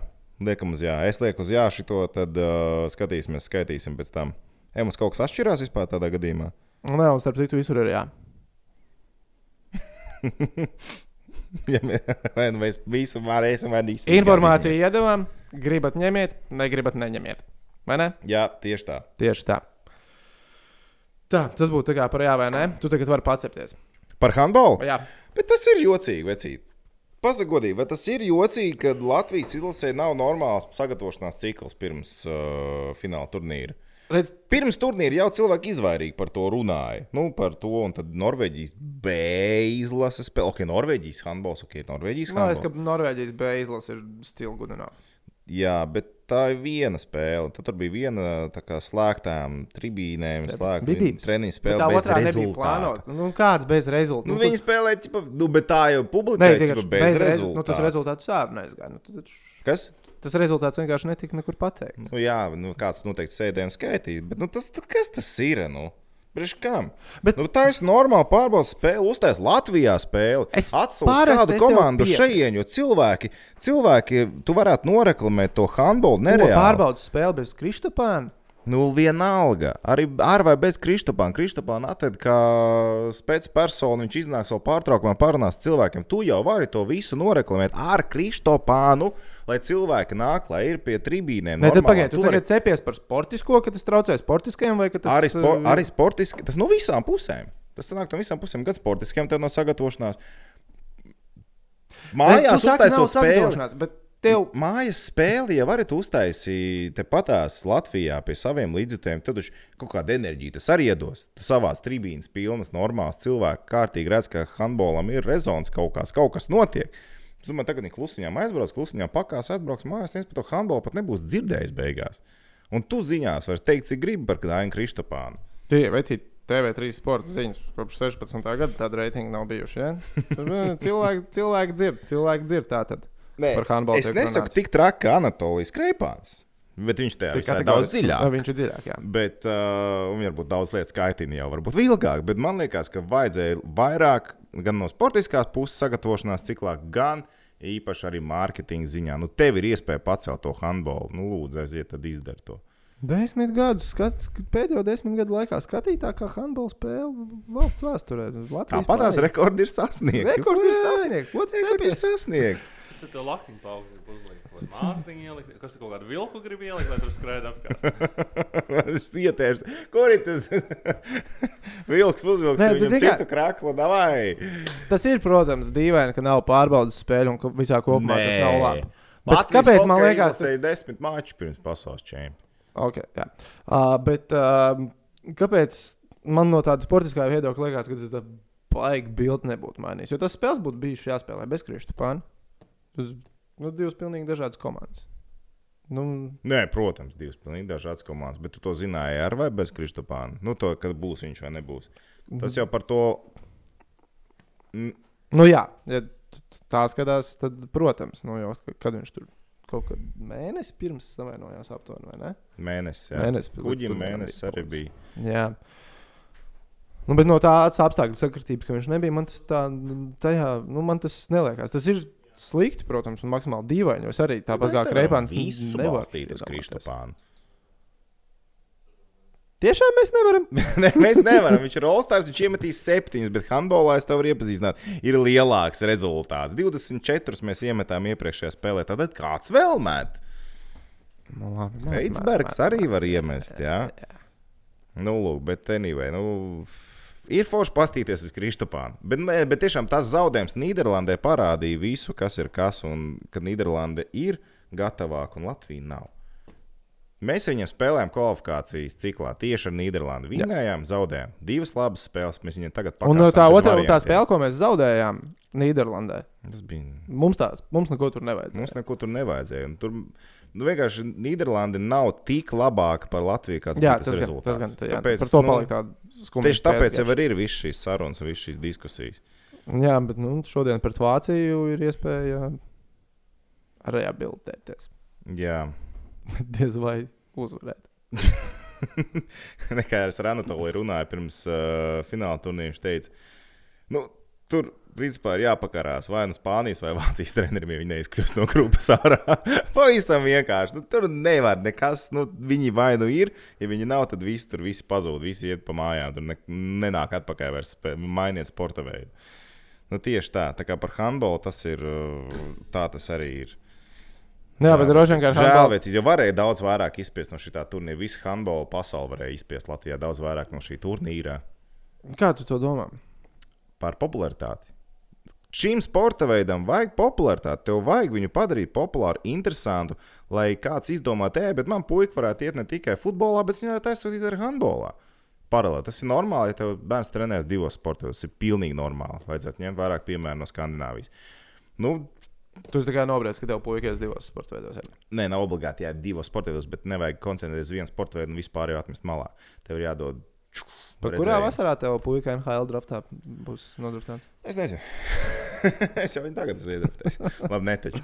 [SPEAKER 2] Liekam uz jā. Es lieku uz jā šito, tad uh, skatīsimies, skaitīsim pēc tam. Ej, mums kaut kas atšķirās vispār tādā gadījumā.
[SPEAKER 1] Nē, un starp citu, visur ir jā.
[SPEAKER 2] Ja mē- vai nu mēs visu varēsim vadīt.
[SPEAKER 1] Informāciju iedavām, gribat ņemiet, negribat neņemiet. Vai ne?
[SPEAKER 2] Jā, tieši tā.
[SPEAKER 1] Tieši tā. Tā, tas būtu tā kā par jā vai nē. Tu tagad vari pacepties.
[SPEAKER 2] Par handbolu?
[SPEAKER 1] Jā,
[SPEAKER 2] Bet tas ir jocīgi, vecīt. Pasakodīgi, vai tas ir jocīgi, ka Latvijas izlasē nav normāls sagatavošanās cikls pirms uh, fināla turnīra?
[SPEAKER 1] Redz,
[SPEAKER 2] Pirms turnīra jau cilvēki izvairīgi par to runāja. Nu, par to, un tad Norvēģijas B izlases spēle. Ok, Norvēģijas handbols, ok, Norvēģijas
[SPEAKER 1] man liekas,
[SPEAKER 2] handbols.
[SPEAKER 1] ka Norvēģijas B izlase ir still good enough.
[SPEAKER 2] Jā, bet tā ir viena spēle. Tad tur bija viena kā slēgtām tribīnēm, treniņa
[SPEAKER 1] Bet
[SPEAKER 2] spēle.
[SPEAKER 1] tā
[SPEAKER 2] bez
[SPEAKER 1] otrā nebija plānota. Nu, kāds bez rezultātu?
[SPEAKER 2] Nu, viņi spēlēja, nu, bet tā jau publicēja
[SPEAKER 1] vienkārši
[SPEAKER 2] bez, bez
[SPEAKER 1] rez-
[SPEAKER 2] rezultātu.
[SPEAKER 1] Nu, tas rezultāts sāp neizgāja. Nu, tad,
[SPEAKER 2] Kas?
[SPEAKER 1] Tas rezultāts vienkārši netika nekur pateikts.
[SPEAKER 2] Nu, jā, nu, kāds noteikti sēdēja un skaitīja. Bet nu, tas, kas tas ir? Nu? Priekš kam?
[SPEAKER 1] Bet-
[SPEAKER 2] nu, tā ir normāla pārbaudas spēle. Uztais Latvijā spēli.
[SPEAKER 1] Es parasti
[SPEAKER 2] kādu komandu šeit, jo cilvēki, cilvēki, tu varētu noreklamēt to handbolu nereāli.
[SPEAKER 1] Pārbaudas spēle bez Kristopāna.
[SPEAKER 2] Nu, vienalga. Arī ar vai bez Kristopāna. Kristopāna atved kā spēcpersonu. Viņš iznāks vēl pārtraukumā, parunās cilvēkiem. Tu jau vari to visu noreklamēt ar Kristopānu, lai cilvēki nāk, lai ir pie tribīnēm.
[SPEAKER 1] Nē, tad
[SPEAKER 2] normālām.
[SPEAKER 1] pagaidi, tu
[SPEAKER 2] vari-
[SPEAKER 1] tagad cepies par sportisko, ka tas traucē sportiskajam vai ka tas
[SPEAKER 2] Arī, spor,
[SPEAKER 1] uh,
[SPEAKER 2] arī sportiski, tas no visām pusēm. Tas nāk no visām pusēm, gan sportiskiem, tad no sagatavošanās. Mājās
[SPEAKER 1] tu
[SPEAKER 2] uztaisot spēli.
[SPEAKER 1] Bet tev
[SPEAKER 2] Mājas spēli jau varat uztaisīt tepatās Latvijā pie saviem līdzjutējiem. Tad viņš kaut kāda enerģija tas arī iedos. Tu savās tribīnas pilnas, normāls cilvēks, kārtīgi redz, ka handbolam ir rezons kaut kas, kaut kas notiek. Es domāju, tagad viņi klusiņām aizbrauks, klusiņām pakās, atbrauks mājās, viens par to handbolu pat nebūs dzirdējis beigās. Un tu ziņās vari teikt, cik gribi par Dāņu Kristopānu.
[SPEAKER 1] tie veci TV3 sporta ziņas kopš 16. gada tāda reitinga nav bijuši. Ja? Nu, cilvēki, cilvēki dzird, cilvēki dzird tā tad.
[SPEAKER 2] Nē, es nesaku
[SPEAKER 1] runāts.
[SPEAKER 2] tik traki kā Anatolijas Kreipāns. Bet viņš tajā ir daudz dziļāk.
[SPEAKER 1] Viņš ir dziļāk, jā.
[SPEAKER 2] Bet uh, un varbūt daudz lietas skaitina jau, varbūt ilgāk. Bet man liekas, ka vajadzēja vairāk gan no sportiskās puses sagatavošanās ciklā, gan īpaši arī mārketinga ziņā. Nu, tev ir iespēja pacelt to handbolu. Nu, lūdzu, aiziet, tad izdari to.
[SPEAKER 1] Desmit gadus, skat, pēdējo desmit gadu laikā skatītākā handbola spēle valsts vēsturē.
[SPEAKER 2] Tāpat tās rekordi ir sasniegti.
[SPEAKER 1] Rekordi ir sasniegti. Ko tu
[SPEAKER 2] Rekordi ir
[SPEAKER 1] cepies?
[SPEAKER 3] Tad tev laktiņu pauzīt uzlikt. Vai mārciņu ielikt, kas tu kaut kādu vilku gribi ielikt, lai tur skraida apkārt.
[SPEAKER 2] Tas ietērs. Kur ir tas vilks uzvilks?
[SPEAKER 1] Nē,
[SPEAKER 2] Nē, viņam
[SPEAKER 1] zini kā-
[SPEAKER 2] citu kraklu, davai.
[SPEAKER 1] Tas ir, protams, dīvaini, ka nav pārbaudas spēļu un ka visā kopumā tas nav labi. Bet kāpēc man liekas,
[SPEAKER 2] izlasēja desmit mačus pirms pasaules čempionāta?
[SPEAKER 1] Okay, jā. uh, bet uh, kāpēc man no tāda sportiskā viedokļa liekas, ka tas baigi bildi nebūtu mainījis? Jo tas spēles būtu bijušas jāspēlē bez Kristupāna. Nu, divas pilnīgi dažādas komandas. Nu,
[SPEAKER 2] Nē, protams, divas pilnīgi dažādas komandas, bet tu to zināji ar vai bez Kristopāna. Nu, to, kad būs viņš vai nebūs. Tas jau par to. Mm,
[SPEAKER 1] nu jā, ja tā skatās, tad, protams, nu, jau, ka- kad viņš tur kaut kad mēnesi pirms savainojās aptuveni, vai ne?
[SPEAKER 2] Mēnesis, jā.
[SPEAKER 1] Mēnesis
[SPEAKER 2] Kuģim mēnesis arī bija.
[SPEAKER 1] Jā. Nu, bet no tādas apstākļu sakritības, ka viņš nebija, man tas tā, tajā, nu, man tas neliekas. Tas ir slikti, protams, un maksimāli dīvaini. Es arī tāpat
[SPEAKER 2] Mēs
[SPEAKER 1] kā Kreipāns nevaru.
[SPEAKER 2] Kristopānu.
[SPEAKER 1] Tiešām mēs nevaram.
[SPEAKER 2] ne, mēs nevaram. Viņš ir Olstars, viņš iemetīs septiņus, bet handbolā es tev varu iepazīstināt. Ir lielāks rezultāts. 24 mēs iemetām iepriekšējā spēlē. Tad kāds vēl met?
[SPEAKER 1] Nu, labi, met,
[SPEAKER 2] Reidsbergs
[SPEAKER 1] met,
[SPEAKER 2] arī var iemest. Jā, nu, lūk, bet anyway. Nu, Ir forši paskatīties uz Kristopānu. Bet, bet tiešām tas zaudējums Nīderlandē parādīja visu, kas ir kas, un ka Nīderlande ir gatavāka un Latvija nav. Mēs viņiem spēlējām kvalifikācijas ciklā tieši ar Nīderlandi. Vinējām, zaudējām divas labas spēles. Mēs viņiem tagad
[SPEAKER 1] Un
[SPEAKER 2] pakāpām.
[SPEAKER 1] tā otrā tā spēle, ko mēs zaudējām Nīderlandē,
[SPEAKER 2] Tas bija.
[SPEAKER 1] mums, tās, mums neko tur nevajadzēja.
[SPEAKER 2] Mums neko tur nevajadzēja. Un Tur nu, vienkārši Nīderlanda nav tik labāka par Latviju, kāds
[SPEAKER 1] Jā,
[SPEAKER 2] bija
[SPEAKER 1] tas,
[SPEAKER 2] tas
[SPEAKER 1] gan,
[SPEAKER 2] rezultāts.
[SPEAKER 1] tas gan tā, jā.
[SPEAKER 2] Tāpēc,
[SPEAKER 1] par to
[SPEAKER 2] nu,
[SPEAKER 1] palika tāda.
[SPEAKER 2] Tieši tāpēc jau ir visas šīs sarunas un visas šīs diskusijas.
[SPEAKER 1] Jā, bet nu, šodien pret Vāciju ir iespēja rehabilitēties.
[SPEAKER 2] Jā,
[SPEAKER 1] Diez vai uzvarēt.
[SPEAKER 2] nekā es ar Anatoliju runāju pirms uh, fināla turnīra. Viņš teica, nu, tur principā ir jāpakarās vai nu Spānijas vai Vācijas trenerim, ja viņi neizkļūst no grupas ārā. Pavisam vienkārši. Nu, tur nevar nekas. Nu, viņi vai nu ir, ja viņi nav, tad visi tur visi pazūd, visi iet pa mājām. Tur ne, nenāk atpakaļ vairs, mainiet sporta veidu. Nu, tieši tā, tā kā par handbolu tas ir, tā tas arī ir.
[SPEAKER 1] Jā, bet droši vien kā
[SPEAKER 2] Žēl,
[SPEAKER 1] handball-
[SPEAKER 2] vecīt, jo varēja daudz vairāk izspiest no šī turnīra. Visu handbolu pasauli varēja izspiest Latvijā daudz vairāk no šī turnīra
[SPEAKER 1] Kā tu to domā?
[SPEAKER 2] Par popularitāti. Šīm sporta veidam vajag popularitāti. Tev vajag viņu padarīt populāru, interesantu, lai kāds izdomātu, ej, bet man puika varētu iet ne tikai futbolā, bet viņa varētu aizsūtīt arī handbolā. Paralēli. Tas ir normāli, ja tev bērns trenēs divos sportos. Tas ir pilnīgi normāli. Vajadzētu ņemt vairāk piemēru no Skandināvijas. Nu,
[SPEAKER 1] Tu esi tikai nobriedis, ka tev puikas divos sporta veidos.
[SPEAKER 2] Nē, nav obligāti jā, divos sportos, bet nevajag koncentrēties uz vienu sporta veidu un vispār jau atmest malā. Tev ir jādod.
[SPEAKER 1] Par kurā
[SPEAKER 2] redzējums.
[SPEAKER 1] vasarā tev puika NHL draftā būs nodrošināts?
[SPEAKER 2] Es nezinu. es jau viņu tagad esmu iedraftējis. Labi, netaču.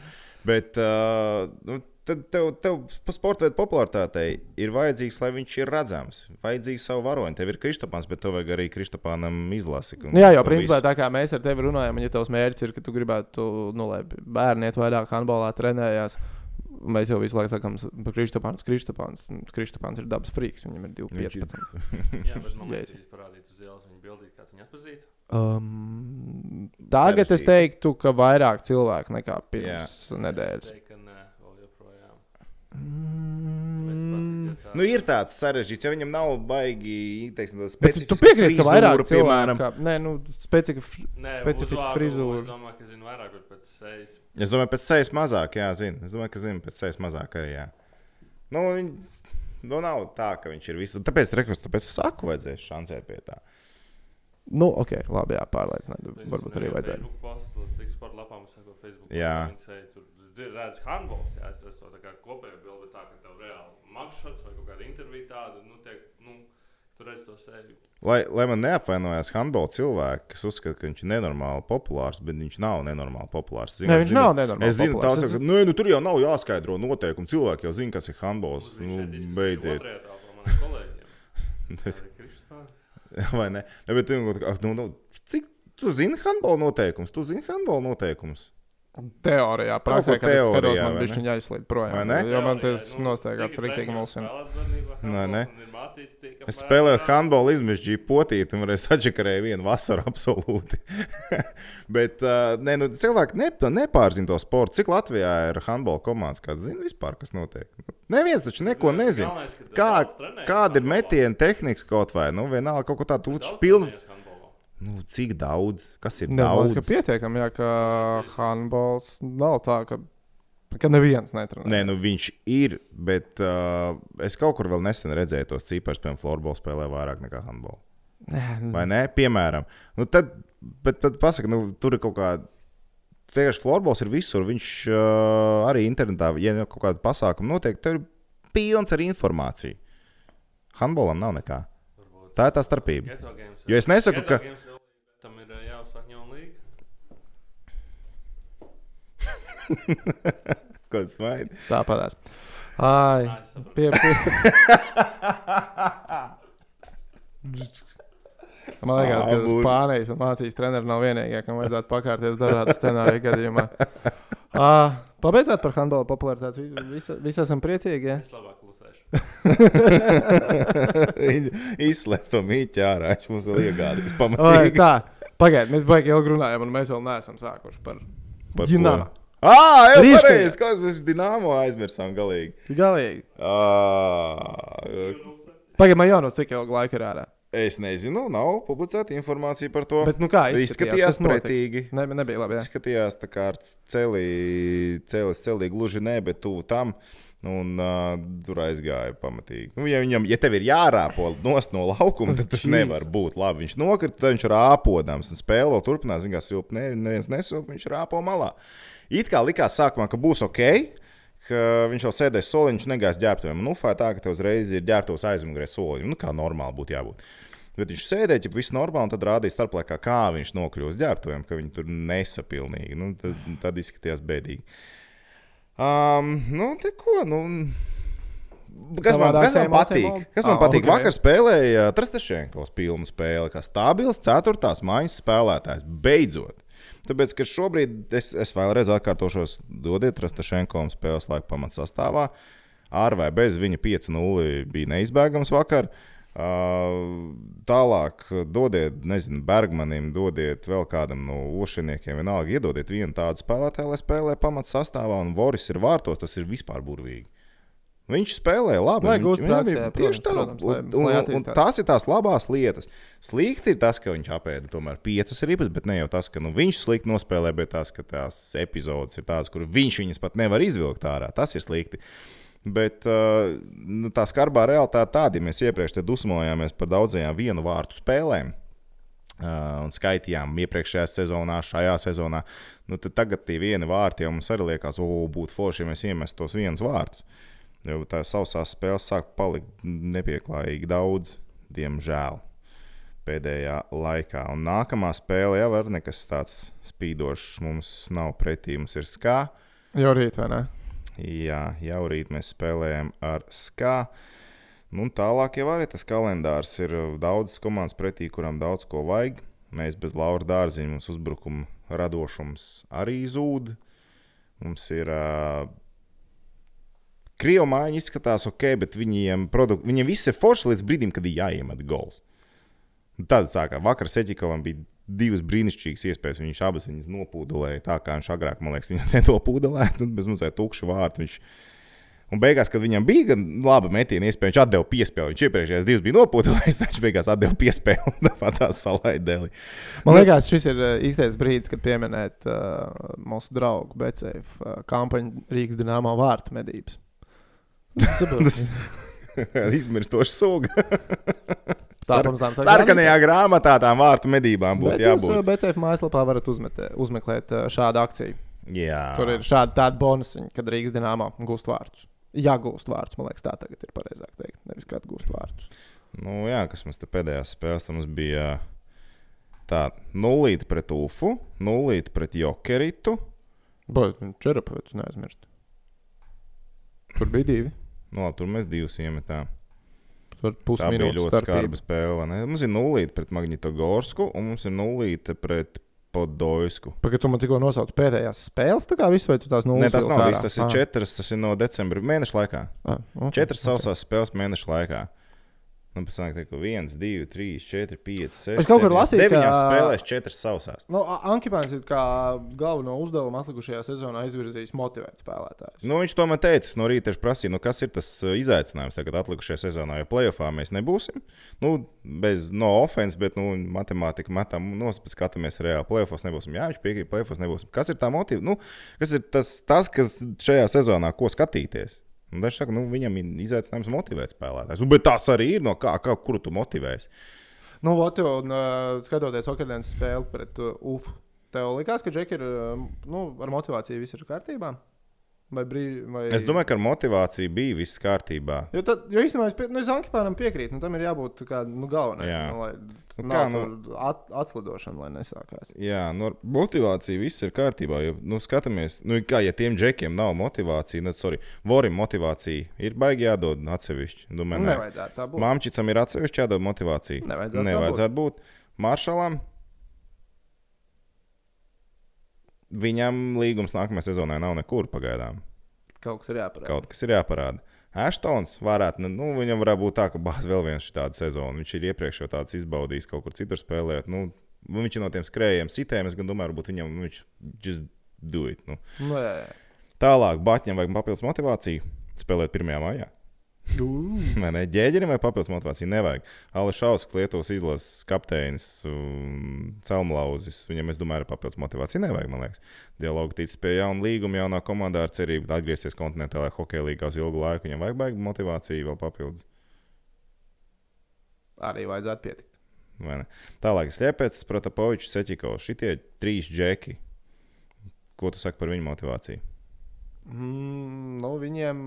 [SPEAKER 2] Bet uh, nu, tad tev, tev pa sporta veidu popularitātei ir vajadzīgs, lai viņš ir redzams. Vajadzīgs savu varoņu. Tev ir Kristopāns, bet tev vajag arī Kristopānam izlasi. un-
[SPEAKER 1] jā, jau principā
[SPEAKER 2] visu.
[SPEAKER 1] tā kā mēs ar tevi runājam, un ja tavs mērķis ir, ka tu gribētu, nu, lai bērni iet vairāk handbolā trenējās. Mēs jau visu laiku sakām, ka Kristopāns, Kristopāns, Kristopāns ir dabas frīks. Viņam ir
[SPEAKER 2] Viņš ir-
[SPEAKER 1] 2,15.
[SPEAKER 3] Jā, bet man
[SPEAKER 1] Jā,
[SPEAKER 3] liekas, viņš parādīja uz ielas viņa bildīt, kāds viņu atpazīst.
[SPEAKER 1] Um, tagad es
[SPEAKER 2] Sarežģīti.
[SPEAKER 1] teiktu, ka vairāk cilvēku nekā pirms nedēļas.
[SPEAKER 3] Es teiktu, ka nē, vēl joprojām.
[SPEAKER 1] Mm,
[SPEAKER 3] Tāpēc tu pats izdziet tā.
[SPEAKER 2] Nu, ir tāds sarežģīts, jo viņam nav baigi teiksim,
[SPEAKER 1] Bet tu, tu piekrīti, ka vairāk cilvēku,
[SPEAKER 2] piemēram.
[SPEAKER 1] kā, nē, nu, specifika,
[SPEAKER 3] Nē,
[SPEAKER 1] specifiska
[SPEAKER 3] uzvārdu,
[SPEAKER 1] frizūra.
[SPEAKER 3] Es domāju, ka zinu vairāk pēc sejas.
[SPEAKER 2] Es domāju, pēc sejas mazāk, jā, zinu. Es domāju, ka zinu pēc sejas mazāk arī. Jā. Nu, viņ, nu, nav tā, ka viņš ir visur. Tāpēc, rekus, tāpēc es saku, vajadzēs šancēt pie tā.
[SPEAKER 1] Nu, ok, labi, jā, pārliecināt. Varbūt arī
[SPEAKER 3] viņam
[SPEAKER 1] vajadzētu.
[SPEAKER 3] Facebook postu, cik sporta lapām sako Facebook.
[SPEAKER 2] Jā.
[SPEAKER 3] Redzu handballs, jā, es redzu to tā kā kopējo bildi, tā, ka tev reāli makšots vai kaut kāda intervija tāda, nu, tiek, nu, tu redz to seju.
[SPEAKER 2] Lai, lai man neapvainojas handbola cilvēki, kas uzskata, ka viņš ir nenormāli populārs, bet viņš nav nenormāli populārs. Es
[SPEAKER 1] Nē, viņš
[SPEAKER 2] es
[SPEAKER 1] nav nenormāli
[SPEAKER 2] Es zinu,
[SPEAKER 1] populārs.
[SPEAKER 2] tāds, ka nu, nu, tur jau nav jāskaidro noteikumi. Cilvēki jau zina, kas ir handbols. Nu, beidziet. Vai ne? ne bet, nu, nu, nu, cik tu zini handbola noteikumus? Tu zini handbola noteikumus?
[SPEAKER 1] Teorijā, praksē,
[SPEAKER 2] kur
[SPEAKER 1] kad es skatos,
[SPEAKER 2] teorijā,
[SPEAKER 1] man bija
[SPEAKER 2] ne?
[SPEAKER 1] viņa aizslīd projām. Jo man
[SPEAKER 3] Teorijā,
[SPEAKER 1] tas
[SPEAKER 3] nu,
[SPEAKER 1] riktīgi
[SPEAKER 3] treneris
[SPEAKER 1] mulsina.
[SPEAKER 2] Nē, nē. Es spēlēju handbolu, izmežģīju potīti un varēju sačakarēt vienu vasaru absolūti. Bet uh, ne, nu, cilvēki ne, nepārzina to sportu. Cik Latvijā ir handbola komandas, kas zina vispār, kas notiek? Neviens taču neko nezina. Kā, kāda ir metiena tehnika kaut vai? Nu, vienalga kaut ko tādu
[SPEAKER 3] Daudz
[SPEAKER 2] pilnu. Nu, cik daudz? Kas ir
[SPEAKER 1] Nē, man
[SPEAKER 2] daudz?
[SPEAKER 1] liekas, ka pietiekami, jā, ka handbols nav tā, ka, ka neviens netrenē.
[SPEAKER 2] Nē, nu viņš ir, bet uh, es kaut kur vēl nesen redzēju tos ciparus, piemēram, floorbola spēlē vairāk nekā handbola.
[SPEAKER 1] Nē,
[SPEAKER 2] Vai ne? Piemēram, nu tad, bet, bet pasaka, nu, tur ir kaut kāda. Vienkārši florbols ir visur. Viņš uh, arī internetā, ja nu kaut kāda pasākuma notiek, tur ir pilns ar informāciju. Handbolam nav nekā. Tā ir tā starpība. Jo es nesaku, ka.
[SPEAKER 3] games vēl- Tam ir ā, jāuzsāk jauna līga.
[SPEAKER 2] Ko tas maina?
[SPEAKER 1] tāpatās. Ai,
[SPEAKER 3] Ā, es saprotu.
[SPEAKER 1] pie, pie. Man liekas, ka
[SPEAKER 2] Ā,
[SPEAKER 1] Spānijas un Vācijas treneri nav vienīgie, kam vajadzētu pakārties dažādu scenāriju gadījumā. Uh, pabeidzot par handbola popularitāti. Vi- Visi, visi esam priecīgi. Ja?
[SPEAKER 3] Es labāk klusēšu.
[SPEAKER 2] Izslēdz to mīķi ārā. Viņš mums vēl iegādājās
[SPEAKER 1] Oi,
[SPEAKER 2] pamatīgi.
[SPEAKER 1] tā, pagaidiet, mēs baigi ilgi runājam, un mēs vēl neesam sākuši par
[SPEAKER 2] Par ko? Ā, jau
[SPEAKER 1] Rīškaņa.
[SPEAKER 2] pareizi. Kāds mēs Dinamo aizmirsām galīgi.
[SPEAKER 1] Galīgi. Pagaidiet, man jau no cik ilga laika ir ārā.
[SPEAKER 2] Es nezinu, nav publicēta informācija par to.
[SPEAKER 1] Bet, nu kā,
[SPEAKER 2] izskatījās
[SPEAKER 1] izskatījās,
[SPEAKER 2] pretīgi.
[SPEAKER 1] Ne, nebija labi. Jā.
[SPEAKER 2] Izskatījās tā kā ar celi, celis, celī gluži ne, bet tuvu tam. Un uh, tur aizgāja pamatīgi. Nu, ja, viņam, ja tev ir jārāpo no laukuma, tad tas nevar būt labi. Viņš nokrita, tad viņš rāpodams un spēle vēl turpinās. Mērā, ne, neviens nesilp, viņš rāpo malā. It kā likās sākumā, ka būs ok, ka viņš jau sēdēs solī, viņš negās ģērbtuviem. Nu, fā tā, ka tev uzreiz ir ģērbtos aizmugurē solī. Nu, kā normāli būtu jābūt. Bet viņš sēdēja, ja viss normāli, un tad rādīja starplaikā, kā viņš nokļūst ģērbtuviem, ka viņi tur nesapilnīgi. Nu, tad, tad izskatījās bēdīgi. Um, nu, te ko? Nu, Kas man, kas man patīk? Kas man
[SPEAKER 1] Ah,
[SPEAKER 2] patīk?
[SPEAKER 1] ok.
[SPEAKER 2] Vakar spēlēja Trastašenkovs pilnu spēli, kā stabils ceturtās maiņas spēlētājs. Beidzot! Tāpēc, ka šobrīd es, es vēlreiz atkārtošos, dodiet Trastašenkovam spēles laika pamatsastāvā. Ar vai bez viņa 5-0 bija neizbēgams vakar. Uh, tālāk, dodiet, nezinu, Bergmanim, dodiet vēl kādam no ošiniekiem, vienalga, iedodiet vienu tādu spēlētāju, lai spēlē pamatsastāvā, un Voris ir vārtos, tas ir vispār burvīgi. Viņš spēlē labi.
[SPEAKER 1] Lai gūst
[SPEAKER 2] ir
[SPEAKER 1] protams,
[SPEAKER 2] tieši tā.
[SPEAKER 1] protams, lai-
[SPEAKER 2] Un-
[SPEAKER 1] lai
[SPEAKER 2] un- un tās ir tās labās lietas. Slikti ir tas, ka viņš apēda tomēr piecas ripas, bet ne jau tas, ka nu, viņš slikti nospēlē, bet tas, ka tās epizodes ir tādas, kur viņš viņas pat nevar izvilkt ārā. Tas ir slikti. Bet uh, nu, tā skarbā realitāte tāda, ja mēs iepriekš dusmojāmies par daudzajām vienu vārtu spēlēm. Uh, un skaitījām iepriekšējā sezonā, šajā sezonā. Nu, tagad tie vieni vārti jau mums arī liekas, o, būtu forši, ja mēs iemestu tos vienus vārtus. Jo tā sausās spēles sāk palikt nepieklājīgi daudz, diemžēl, pēdējā laikā. Un nākamā spēle jau ir nekas tāds spīdošs. Mums nav pretī, mums ir skā.
[SPEAKER 1] Jau rīt, vai ne?
[SPEAKER 2] Jā, jau rīt mēs spēlējam ar skā. Nu, tālāk jau arī tas kalendārs ir daudz komandas pretī, kurām daudz ko vajag. Mēs bez Laura dārziņa, mums uzbrukuma radošums arī zūd. Mums ir uh, Krievu mājiņa izskatās ok, bet viņiem, produk... viņiem viss ir forši līdz brīdim, kad ir jāiemet gols. Tad sākās vakar Seķikovam bija divas brīnišķīgas iespējas. Viņš abas viņas nopūdelēja tā, kā viņš agrāk, man liekas, viņas nenopūdelēja. Tad bez mazliet tukša vārta. Viņš... Un beigās, kad viņam bija gan laba metiena iespēja, viņš atdeva piespēli. Viņš iepriekšējās divas bija nopūtelējis, tad viņš beigās atdeva piespēli un tā salaida dēlī.
[SPEAKER 1] Man liekas, šis ir uh, īstais brīdis, kad pieminēt uh, mūsu draugu Becēju uh, kampaņu Rīgas dīnāmā vārtu medības.
[SPEAKER 2] Tas izmirstoši suga.
[SPEAKER 1] Tā pamazām sāk
[SPEAKER 2] Sarkanajā grāmatā tām vārtu medībām būtu
[SPEAKER 1] Bet jūs
[SPEAKER 2] jābūt.
[SPEAKER 1] Becēju mājaslapā varat uzmetē, uzmeklēt uh, šādu akciju.
[SPEAKER 2] Jā,
[SPEAKER 1] Tur ir šādi tādi bonusi, kad Rīgas dīnāmā gūst vārdus. Jā, gūst vārdus. Man liekas, tā tagad ir pareizāk teikt. Nevis kā gūst vārdus.
[SPEAKER 2] nu, jā, kas mums te pēdējās spēlēs, mums bija tā, nulīte pret Ufu, nulīte pret Jokeritu.
[SPEAKER 1] Bet Čerapovits neaizmirst. Tur bija divi.
[SPEAKER 2] Nu, labi, tur mēs divus iemetām.
[SPEAKER 1] Tur
[SPEAKER 2] Tā bija ļoti skarba
[SPEAKER 1] starpība.
[SPEAKER 2] spēle. vai ne? Mums ir nulīte pret Magnitogorsku, un mums ir nulīte pret Podolsku.
[SPEAKER 1] Pagaidām, tu man tikko nosauci pēdējās spēles, tā kā viss, vai tu tās nulles?
[SPEAKER 2] Nē, tas nav viss. Tas ir
[SPEAKER 1] Ah,
[SPEAKER 2] četras, tas ir no decembra mēneša laikā.
[SPEAKER 1] ah, ok,
[SPEAKER 2] Četras
[SPEAKER 1] ok.
[SPEAKER 2] sausās spēles mēneša laikā. Pēc tam, ka 1, 2, 3, 4, 5, 6.
[SPEAKER 1] Es kaut kur lasīju,
[SPEAKER 2] 9
[SPEAKER 1] ka-
[SPEAKER 2] spēlēs, 4 sausās.
[SPEAKER 1] Nu, A- Ankipēns ir kā galveno uzdevumu atlikušajā sezonā izvirzījis motivēt spēlētājus.
[SPEAKER 2] Nu, viņš to man teica, no rīta tieši prasīja, nu, kas ir tas uh, izaicinājums tagad atlikušajā sezonā. Jo playoffā mēs nebūsim. Nu, bez no offense, bet nu, matemātika metam, nu, skatāmies reāli. Playoffos nebūsim. Jā, viņš piekrīt, playoffos nebūsim. Kas ir tā motiva? Nu, kas ir tas, tas, kas šajā sezonā, ko skatīties? Un Dažs saka, nu, viņam ir izaicinājums motivēt spēlētājus. Nu, bet tas arī ir no kā, kā kuru tu motivēsi.
[SPEAKER 1] Nu, ot, un uh, skatoties vakardienas spēli pret uh, UF, tev likās, ka Džeki ir uh, nu, ar motivāciju viss ir kārtībā? Vai brīvi? Vai...
[SPEAKER 2] Es domāju, ka ar motivāciju bija viss kārtībā.
[SPEAKER 1] Jo, tad, jo īstenībā es pie, nu, es Ankipēnam piekrītu, nu, tam ir jābūt kā, nu, galvenajam. Nu, lai
[SPEAKER 2] Nu,
[SPEAKER 1] nu,
[SPEAKER 2] kā,
[SPEAKER 1] nu... at, atslidošana, lai nesākās.
[SPEAKER 2] Jā, no motivācija viss ir kārtībā. Jo, nu, skatāmies, nu, kā ja tiem džekiem nav motivācija, tad, sorry, Vorim motivācija ir baigi jādod atsevišķi.
[SPEAKER 1] Nu,
[SPEAKER 2] Domāju, nē.
[SPEAKER 1] nevajadzētu tā būt.
[SPEAKER 2] Māmčicam ir atsevišķi jādod motivācija.
[SPEAKER 1] Nevajadzētu
[SPEAKER 2] Nevajadzētu būt. Maršalam. Viņam līgums nākamajā sezonā nav nekur pagaidām.
[SPEAKER 1] Kaut kas ir jāparāda.
[SPEAKER 2] Kaut kas ir jāparāda. Ashtons varētu, nu, viņam varētu būt tā, ka bāz vēl viens šāds sezons. Viņš ir iepriekš jau tāds izbaudījis kaut kur citur spēlēt. Nu, viņš ir no tiem skrējiem sitēm. Es gan domāju, varbūt viņam nu, viņš just do it. Nu.
[SPEAKER 1] Nu, jā, jā.
[SPEAKER 2] Tālāk, Batņam vajag papildus motivāciju spēlēt 1. maijā. Vai ne? Ģēģerim vai papildus motivāciju nevajag. Alešaus, Lietuvas izlases kapteinis, Celmlauzis, viņam, es domāju, ir papildus motivācija. Nevajag, man liekas. Dialogu ticis pie jauna līguma, jaunā komandā ar cerību atgriezties kontinentālajā hokeja līgā uz ilgu laiku. Viņam vajag baigi motivāciju vēl papildus.
[SPEAKER 1] Arī vajadzētu pietikt.
[SPEAKER 2] Tālāk, Stepets, Protapovičs, Seķikovs. Šitie trīs džeki. Ko tu saki par viņu motivāciju?
[SPEAKER 1] Mm, nu, viņiem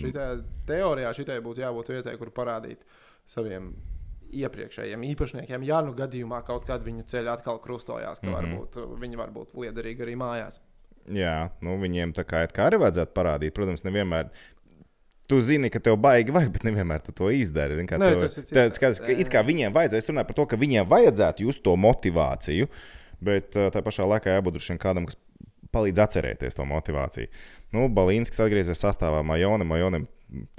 [SPEAKER 1] šitā teorijā šitai būtu jābūt vietai, kur parādīt saviem iepriekšējiem īpašniekiem. Ja nu gadījumā kaut kad viņu ceļi atkal krustojās, ka mm
[SPEAKER 2] Mhm.
[SPEAKER 1] -hmm. varbūt viņi var būt liederīgi arī mājās.
[SPEAKER 2] Jā, nu, viņiem tā kā, kā arī vajadzētu parādīt. Protams, nevienmēr. Tu zini, ka tev baigi vajag, bet nevienmēr tu to izdari.
[SPEAKER 1] Nē,
[SPEAKER 2] tev,
[SPEAKER 1] tas ir cits
[SPEAKER 2] tā, skaties, ka it kā viņiem vajadzēja, es runāju par to, ka viņiem vajadzētu just to motivāciju, bet uh, tā pašā laikā jābūt kādam, kas palīdz atcerēties to motivāciju. Nu, Balīnskis atgriezies sastāvā Majonam. Majonam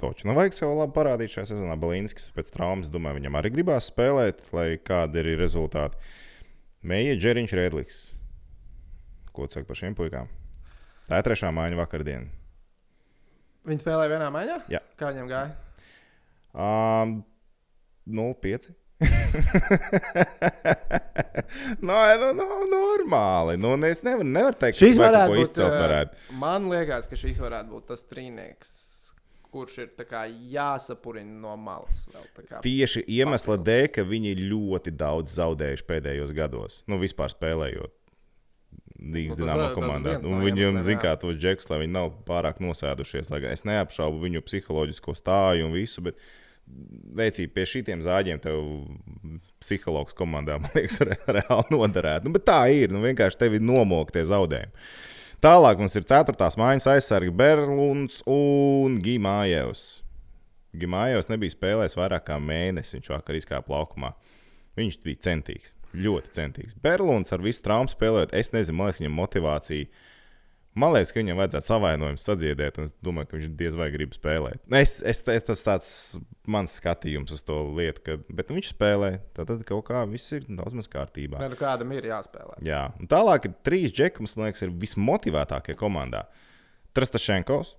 [SPEAKER 2] toču. Nu, vajag sev labi parādīt šajā sezonā. Balīnskis pēc traumas, domāju, viņam arī gribās spēlēt, lai kādi ir rezultāti. Meija Džeriņš Rēdliks. Ko tu saki par šiem puikām? Tā ir trešā mājiņa vakardien.
[SPEAKER 1] Viņi spēlēja vienā maiņā?
[SPEAKER 2] Jā.
[SPEAKER 1] Kā viņiem gāja?
[SPEAKER 2] Um, 0,5. No, nu, no, normāli. Nu, es nevaru, nevaru teikt, ka
[SPEAKER 1] Šis
[SPEAKER 2] varētu
[SPEAKER 1] būt.
[SPEAKER 2] izcelt. Varētu.
[SPEAKER 1] Man liekas, ka šis varētu būt tas trīnieks, kurš ir tā kā jāsapurina no malas. Vēl, tā kā.
[SPEAKER 2] Tieši iemesla
[SPEAKER 1] papildus.
[SPEAKER 2] dēļ, ka viņi ļoti daudz zaudējuši pēdējos gados. Nu, vispār spēlējot. Dīgas
[SPEAKER 1] Nu, tas
[SPEAKER 2] komandā.
[SPEAKER 1] viens no
[SPEAKER 2] Un Viņiem,
[SPEAKER 1] iemesliem,
[SPEAKER 2] zina,
[SPEAKER 1] jā.
[SPEAKER 2] kā tos džekus, lai viņi nav pārāk nosēdušies. Lai es neapšaubu viņu psiholoģisko stāju un visu, bet veicīgi pie šitiem zāģiem tev psihologs komandā, man liekas, re, reāli noderētu. Nu, bet tā ir. Nu, vienkārši tevi nomoktie zaudējumi. Tālāk mums ir 4. mājas aizsargi Berlunds un Gimājevs. Gimājevs nebija spēlējis vairāk kā mēnesi. Viņš vakar izkāpa laukumā. Viņš bija centīgs, ļoti centīgs. Berlunds ar visu traumu spēlējot, es nezinu, man liekas, viņam motivācija. Man liekas, ka viņam vajadzētu savainojumu sadziedēt, un es domāju, ka viņš diez vai grib spēlēt. Nu, Es, es, es, tas tāds mans skatījums uz to lietu, ka, bet viņš spēlē, tad kaut kā viss ir daudz maz kārtībā.
[SPEAKER 1] Nē, nu kādam ir jāspēlē.
[SPEAKER 2] Jā, un tālāk ir trīs džeki, kas man liekas, ir vismotivētākie komandā. Trastašenkovs,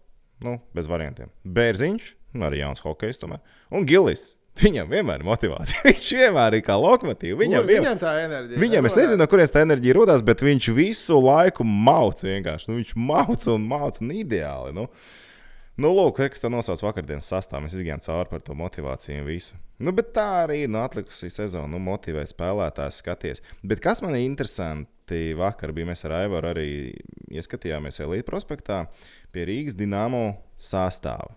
[SPEAKER 2] nu, bez variantiem. Bērziņš, nu, arī jauns hokejs, tomēr. Un Gilis. Viņam vienmēr ir motivācija. Viņš vienmēr ir kā lokomotīva. Viņam,
[SPEAKER 1] Kur viņam tā enerģija.
[SPEAKER 2] viņam es nezinu, no kurienes tā enerģija radās, bet viņš visu laiku mauc vienkārši. Nu, viņš mauc un mauc un ideāli. Nu. Nu, lūk, kas tā nosauc vakardienas sastāvā. Mēs gājām cauri par to motivāciju un visu. Nu, bet tā arī ir nu, atlikusī sezona. Nu, motivē spēlētājs skaties. Bet kas man ir interesanti, vakar bija mēs ar Aivaru arī ieskatījāmies Elīte prospektā pie Rīgas Dienāmo sastāvā.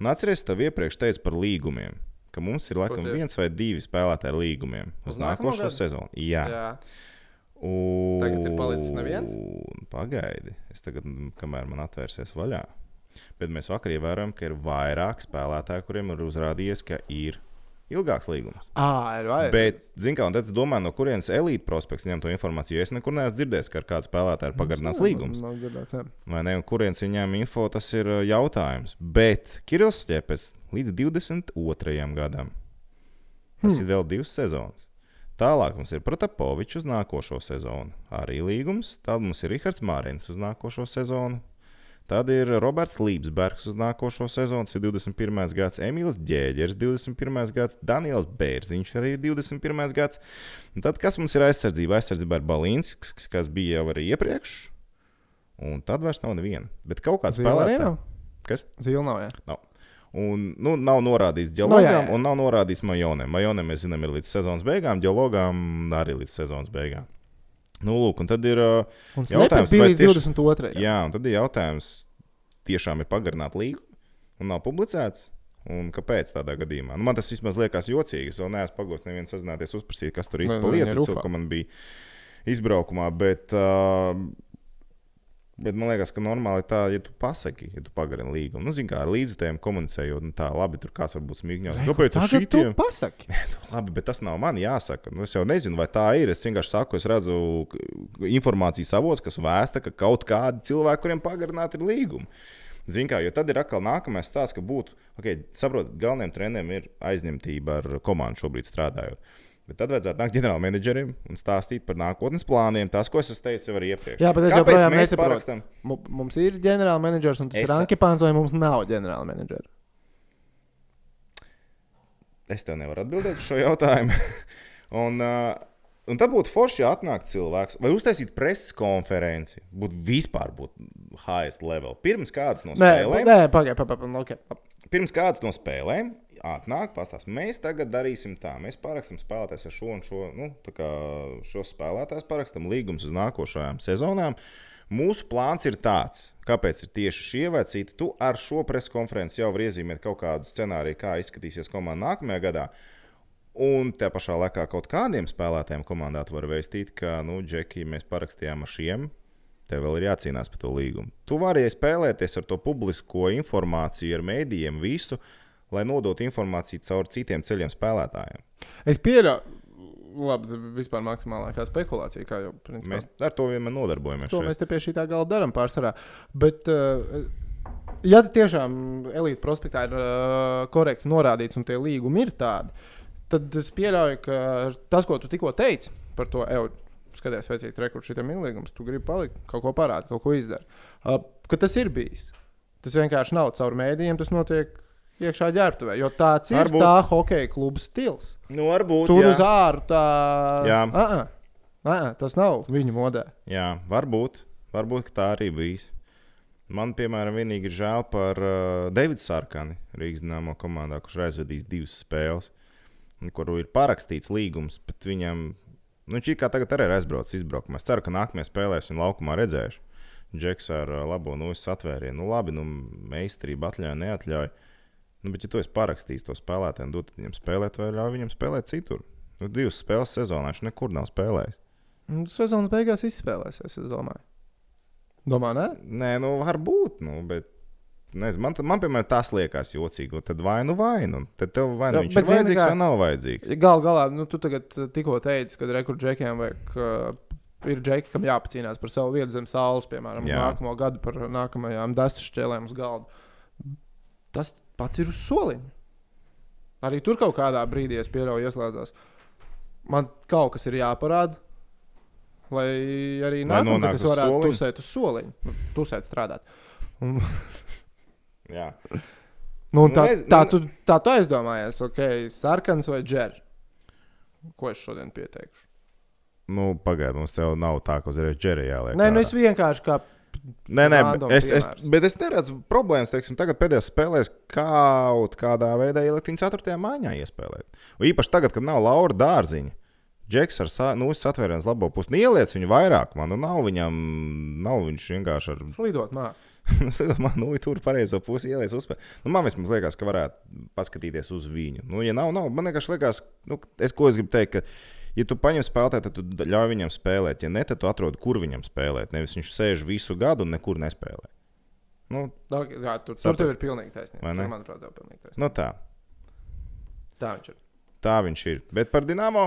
[SPEAKER 2] Un atcerieties, tev iepriekš teicu par līgumiem. Ka mums ir laikam
[SPEAKER 1] tieši?
[SPEAKER 2] viens vai divi spēlētāji ar līgumiem uz,
[SPEAKER 1] Uz
[SPEAKER 2] nākošo sezonu. Jā,
[SPEAKER 1] Jā.
[SPEAKER 2] Un...
[SPEAKER 1] Tagad ir palicis neviens?
[SPEAKER 2] Pagaidi, es tagad, kamēr man atvērsies vaļā. Bet mēs vakar ievērojam, ka ir vairāk spēlētāju, kuriem ir uzrādījies, ka ir ilgāks līgums.
[SPEAKER 1] Ah, ir vai?
[SPEAKER 2] Bet, zināmā mērā, tad domāju, no kurienes elite prospekts ņem to informāciju. Jo es nekur neesmu dzirdējis, ka ar kādu spēlētāju ir pagarināts līgums.
[SPEAKER 1] Nav dzirdēts, jā.
[SPEAKER 2] Vai ne? Un kurienes viņiem info, tas ir jautājums. Bet Kirillis Stepes līdz 22. gadam. Tas hmm. ir vēl divas sezonas. Tālāk mums ir Protapovičs uz nākošo sezonu. Arī līgums. Tad mums ir Rihards Mārins uz nākošo sezonu. Tad ir Roberts Līsbergs uz nākošo sezonu, ir 21. gads, Emīls Džēģers, 21. gads, Daniels Bērziņš arī ir 21. gads. Un tad kas mums ir aizsardzība? Aizsardzība ir Balīnskis, kas bija jau arī iepriekš, un tad vairs nav neviena. Bet kaut kāds spēlētājs. Kas?
[SPEAKER 1] Zīle nav, jā.
[SPEAKER 2] Nav. Un, nu, nav norādīts
[SPEAKER 1] Nu,
[SPEAKER 2] ģeologam,
[SPEAKER 1] jā.
[SPEAKER 2] un nav norādīts majonam. Majonam, mēs zinām, ir līdz sezonas beigām, ģeologam arī līdz sezonas beigām. Nu, lūk, un tad ir
[SPEAKER 1] Un
[SPEAKER 2] Jautājums, vai
[SPEAKER 1] līdz
[SPEAKER 2] tieši-
[SPEAKER 1] 22.
[SPEAKER 2] Jā, un tad ir jautājums, tiešām ir pagarināta līga un nav publicēts. Un kāpēc tādā gadījumā? Nu, man tas vismaz liekas jocīgi. Es vēl neesmu pagūstis nevienu sazināties, uzprasīt, kas tur īstenībā
[SPEAKER 1] ir
[SPEAKER 2] man bija izbraukumā. Bet, uh, bet man liekas, ka normāli tā, ja tu pasaki, ja tu pagarini līgumu. Nu, zini, kā ar līdzutējiem komunicējot, nu, tā labi, tur kāds varbūt smīgņos. Kāpēc ar
[SPEAKER 1] Tagad tu
[SPEAKER 2] šitiem?
[SPEAKER 1] pasaki.
[SPEAKER 2] Labi, bet tas nav man jāsaka. Nu, es jau nezinu, vai tā ir. Es vienkārši saku, es redzu informācijas avots, kas vēsta, ka kaut kādi cilvēki, kuriem pagarināti ir līgumi. Ziniet, kā, jo tad ir atkal nākamais stāsts, ka būtu, ok, saprotat, galvenajam trenerim ir aizņemtība ar komandu šobrīd strādājot. Bet tad vajadzētu nākt ģenerāla menedžerim un stāstīt par nākotnes plāniem, tas, ko es teicis jau iepriekš.
[SPEAKER 1] Jā, bet es
[SPEAKER 2] Kāpēc
[SPEAKER 1] joprojām nesaprotu. Mums ir ģenerālmenedžers, un tas
[SPEAKER 2] Es-
[SPEAKER 1] ir Ankepāns, vai mums nav ģenerālmenedžera?
[SPEAKER 2] Es tev nevaru atbildēt uz šo jautājumu. un, uh, un tad būtu forši, ja atnāktu cilvēks vai uztaisīt preses konferenci. Būtu vispār būt highest level. Pirms kādas no
[SPEAKER 1] Nē,
[SPEAKER 2] spēlēm,
[SPEAKER 1] nē pagaidi, pagaidi. Okay.
[SPEAKER 2] pirms kādas no spēlēm atnāk, pastāstīs, mēs tagad darīsim tā. Mēs parakstam spēlētājs ar šo un šo, nu, šos spēlētājus parakstam līgumus uz nākošajām sezonām. Mūsu plāns ir tāds, kāpēc ir tieši šie vai citi. Tu ar šo preses konferenci jau vari iezīmēt kaut kādu scenāriju, kā izskatīsies komanda nākamajā gadā. Un tajā pašā laikā kaut kādiem spēlētājiem komandā tu vari vēstīt, ka, nu, Džeki, mēs parakstījām ar šiem. Tev vēl ir jācīnās par to līgumu. Tu vari spēlēties ar to publisko informāciju, ar mēdījiem, visu, lai nodotu informāciju caur citiem ceļiem spēlētājiem.
[SPEAKER 1] Es pieļauju, labi, vispār maksimālākā spekulācija, kā jau principā.
[SPEAKER 2] Mēs ar to vienmēr nodarbojamies.
[SPEAKER 1] To
[SPEAKER 2] šeit.
[SPEAKER 1] mēs te pie šī tā gala darām pārsvarā. Bet, uh, ja tiešām elite prospektā ir uh, korekti norādīts un tie līgumi ir tādi, tad es pieļauju, ka tas, ko tu tikko teici par to eju, skaties, vecīt, rekursu šitam ilgums, tu gribi palikt, kaut ko parādīt, kaut ko izdarīt. Uh, ka tas ir bijis. Tas vienkārši nav caur mēdījiem, tas notiek iekšā ģērbtuvē, jo tāds ir
[SPEAKER 2] Varbūt.
[SPEAKER 1] tā hokeja kluba stils.
[SPEAKER 2] Nu, varbūt.
[SPEAKER 1] Tur
[SPEAKER 2] jā.
[SPEAKER 1] uz āru tā.
[SPEAKER 2] Jā.
[SPEAKER 1] Uh -uh. Uh -uh. Tas nav viņa modē.
[SPEAKER 2] Jā, varbūt. Varbūt tā arī bijis. Man, piemēram, vienīgi ir žēl par uh, Davidu Sārkani, Rīgas dīnāmo komandā, kurš ir aizvadījis divas spēles, kuru ir parakstīts līgums, bet viņam, nu, ir kā tagad arī ir aizbraucis izbraukumā. Es ceru, ka nākamajā spēlē es viņu laukumā redzēšu. Džeks ar uh, labo nūjas atvērienu. Nu, labi, nu, meistarība atļauj, neatļauj. Nu, bet, ja tu esi parakstījis to spēlētāju, dod viņam spēlēt, vai ļauj viņam spēlēt citur. Nu, divas spēles sezonā viņš nekur nav spēlējis.
[SPEAKER 1] Nu, Sezonas beigās izspēlēsies, es domāju. Domā, nē?
[SPEAKER 2] Nē, nu, varbūt, nu, bet. Nezinu, man, man, piemēram, tas liekas jocīgi. Tad vai nu vainu. Tad tev vai nu viņš ir vajadzīgs
[SPEAKER 1] kā-
[SPEAKER 2] vai nav vajadzīgs.
[SPEAKER 1] Galu galā, nu, tu tagad uh, tikko teici, ka rekordžekiem vajag. Uh, Ir džeki, kam jāpacīnās par savu vietu zem saules, piemēram,
[SPEAKER 2] Jā.
[SPEAKER 1] Nākamo gadu par nākamajām desu šķēlēm uz galda. Tas pats ir uz soliņa. Arī tur kaut kādā brīdī es pieļauju, ieslēdzās. Man kaut kas ir jāparāda, lai arī nākamā gada es varētu
[SPEAKER 2] soliņa?
[SPEAKER 1] tusēt uz soliņa, nu, tusēt strādāt.
[SPEAKER 2] Jā.
[SPEAKER 1] Nu,
[SPEAKER 2] Nu,
[SPEAKER 1] tā,
[SPEAKER 2] nez-
[SPEAKER 1] tā,
[SPEAKER 2] nu,
[SPEAKER 1] tu, tā tu aizdomājies, ok, sarkans vai džers. Ko es šodien pieteikšu?
[SPEAKER 2] Nu, Pagaidiet, mums jau nav tā, ka uzreiz džerijā liek.
[SPEAKER 1] Nē, nu es vienkārši kā.
[SPEAKER 2] Nē, nē, es, es,
[SPEAKER 1] piemērs.
[SPEAKER 2] bet es neredzu problēmas. Teiksim, tagad pēdējās spēlēs kaut kādā veidā ielikt viņu 4. maiņā iespēlēt. Un īpaši tagad, kad nav Laura dārziņa. Džeks ar nu, satvērienas labo pusi. Ieliec viņu vairāk, man nu, nav viņam, nav viņš vienkārši ar
[SPEAKER 1] Slidot mākslā.
[SPEAKER 2] Es domāju, nu, tur pareizo pusi ielaiž uzspēlēt. Nu, man vismaz liekas, ka varētu paskatīties uz viņu. Nu, ja nav, nav, man vienkārši liekas, nu, es, ko es gribu teikt, ka, ja tu paņem spēlētāju, tad tu ļauj viņam spēlēt. Ja ne, tad tu atrod, kur viņam spēlēt. Nevis viņš sēž visu gadu un nekur nespēlē. Nu,
[SPEAKER 1] Jā, tur, tur tev ir pilnīgi taisnība.
[SPEAKER 2] Ne?
[SPEAKER 1] Manuprāt, tev ir pilnīgi taisnība.
[SPEAKER 2] nu tā.
[SPEAKER 1] Tā viņš ir.
[SPEAKER 2] Tā viņš ir. Bet par Dienāmo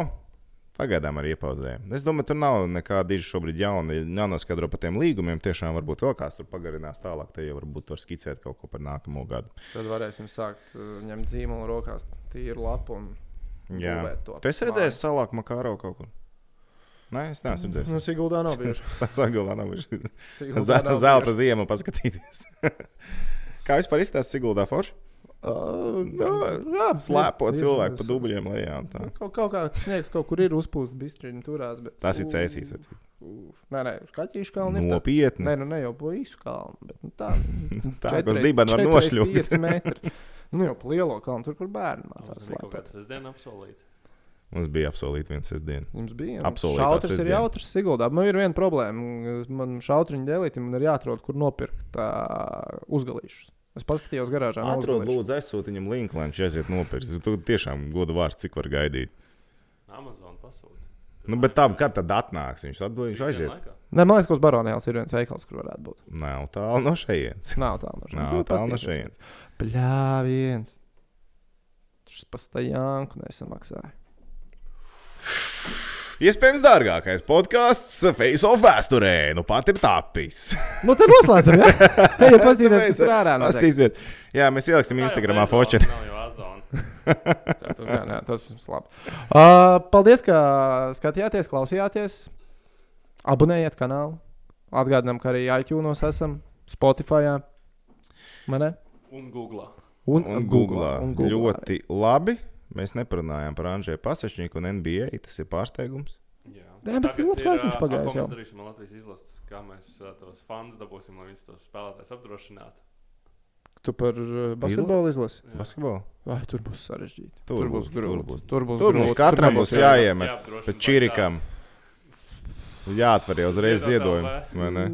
[SPEAKER 2] pagaidām arī iepauzējām. Es domāju, tur nav nekāda diži šobrīd jauna. Jānoskaidro par tiem līgumiem. Tiešām varbūt vēl kāds tur pagarinās tālāk. Te jau varbūt var skicēt kaut ko par nākamo gadu.
[SPEAKER 1] Tad varēsim sākt uh, ņemt zīmolu rokās, tīru lapu un
[SPEAKER 2] Jā.
[SPEAKER 1] to.
[SPEAKER 2] Tu esi redzējis salāku makāro kaut kur? Nē, es neesmu
[SPEAKER 1] Nu,
[SPEAKER 2] redzējis.
[SPEAKER 1] Siguldā nav bijuši.
[SPEAKER 2] Nav.
[SPEAKER 1] Siguldā nav
[SPEAKER 2] Zelta ziema paskatīties. Kā vispār izstāsta Siguldā forši?
[SPEAKER 1] Uh,
[SPEAKER 2] Jā, slēpo cilvēku pa dubļiem lejā. tā.
[SPEAKER 1] Kaut, kaut kā tas sniegs kaut kur ir uzpūsts, bišķiņi turās. Bet,
[SPEAKER 2] Tas ir cēsīs.
[SPEAKER 1] ū. Nē, nē, uz kaķīšu kalnu.
[SPEAKER 2] Nopietni.
[SPEAKER 1] Nē, nu ne jau pa īsu kalnu, bet nu, tā.
[SPEAKER 2] Tā kā uz dibena var nošļūt.
[SPEAKER 1] 5 metri. Nu jau pa lielo kalnu, tur, kur bērni mācās
[SPEAKER 3] Mums
[SPEAKER 1] slēpot.
[SPEAKER 3] kāds sestdien apsolīt.
[SPEAKER 2] Mums bija absolūti viens sestdien.
[SPEAKER 1] Jums bija
[SPEAKER 2] Apsolītā
[SPEAKER 1] šautrs, ir
[SPEAKER 2] sestdiena.
[SPEAKER 1] jautrs, Siguldā. Man ir viena problēma. Man šautriņu dēlītim ir jāatrod, kur nopirkt uh, uzgalīšus. Es paskatījos garāžā.
[SPEAKER 2] Atrod, lūdzu, aizsūti viņam linku, lai viņš aiziet nopirkt. Tu tiešām godu vārds, cik var gaidīt.
[SPEAKER 3] Amazon pasūta.
[SPEAKER 2] Nu, bet tā, kad tad atnāks? Viņš atbild, viņš aiziet.
[SPEAKER 1] Nē, man liekas, ka uz Baronēlas ir viens veikals, kur varētu būt.
[SPEAKER 2] Nav tālu no šejienes.
[SPEAKER 1] Nav tālu no
[SPEAKER 2] Nav tālu no šejienes.
[SPEAKER 1] Bļāviens. Tas pastāvjānku nesamaksāja.
[SPEAKER 2] Iespējams, dārgākais podkāsts Face of vēsturē. Nu, pat ir tapis.
[SPEAKER 1] Nu, tad noslēdzam. Ja, ja paskatīties, kas tur ārā notiek.
[SPEAKER 2] Jā, mēs ieliksim Instagramā.
[SPEAKER 1] Jā, Tas, jā, jā, tas viss labi. Uh, paldies, ka skatījāties, klausījāties. Abonējiet kanālu. Atgādinām, ka arī iTunes esam Spotify. Mane?
[SPEAKER 3] Un Google.
[SPEAKER 1] Un,
[SPEAKER 2] Un
[SPEAKER 1] Google. Un Google.
[SPEAKER 2] Ļoti labi. Mēs neparunājām par Anģēlu Pasečņiku un NBA. Tas ir pārsteigums.
[SPEAKER 3] Jā,
[SPEAKER 1] Jā, bet labs laiks viņš pagājis jau.
[SPEAKER 3] Mēs darīsim ar Latvijas izlases, kā mēs tos fans dabūsim, lai visus tos spēlētājus apdrošinātu.
[SPEAKER 1] Tu par basketbolu izlasi?
[SPEAKER 3] Jā.
[SPEAKER 2] Basketbolu.
[SPEAKER 1] Vai tur būs sarežģīti?
[SPEAKER 2] Tur būs, tur
[SPEAKER 1] grūti.
[SPEAKER 2] būs.
[SPEAKER 1] Tur būs,
[SPEAKER 2] Tur mums
[SPEAKER 1] grūti.
[SPEAKER 2] katram būs jāiemet. Bet
[SPEAKER 3] vai
[SPEAKER 2] čirikam jāatver jau uzreiz ziedojumu.
[SPEAKER 3] LV.
[SPEAKER 2] vai ne?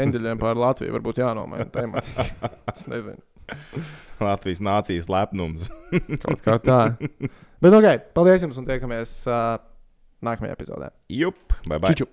[SPEAKER 1] Eņģeļiem pār Latviju varbūt jānomaina temati. Es nezinu.
[SPEAKER 2] Latvijas nācijas lepnums.
[SPEAKER 1] Kaut kā tā. Bet ok, paldies jums un tiekamies uh, nākamajā epizodē.
[SPEAKER 2] Jup, bye bye.
[SPEAKER 1] Čiču!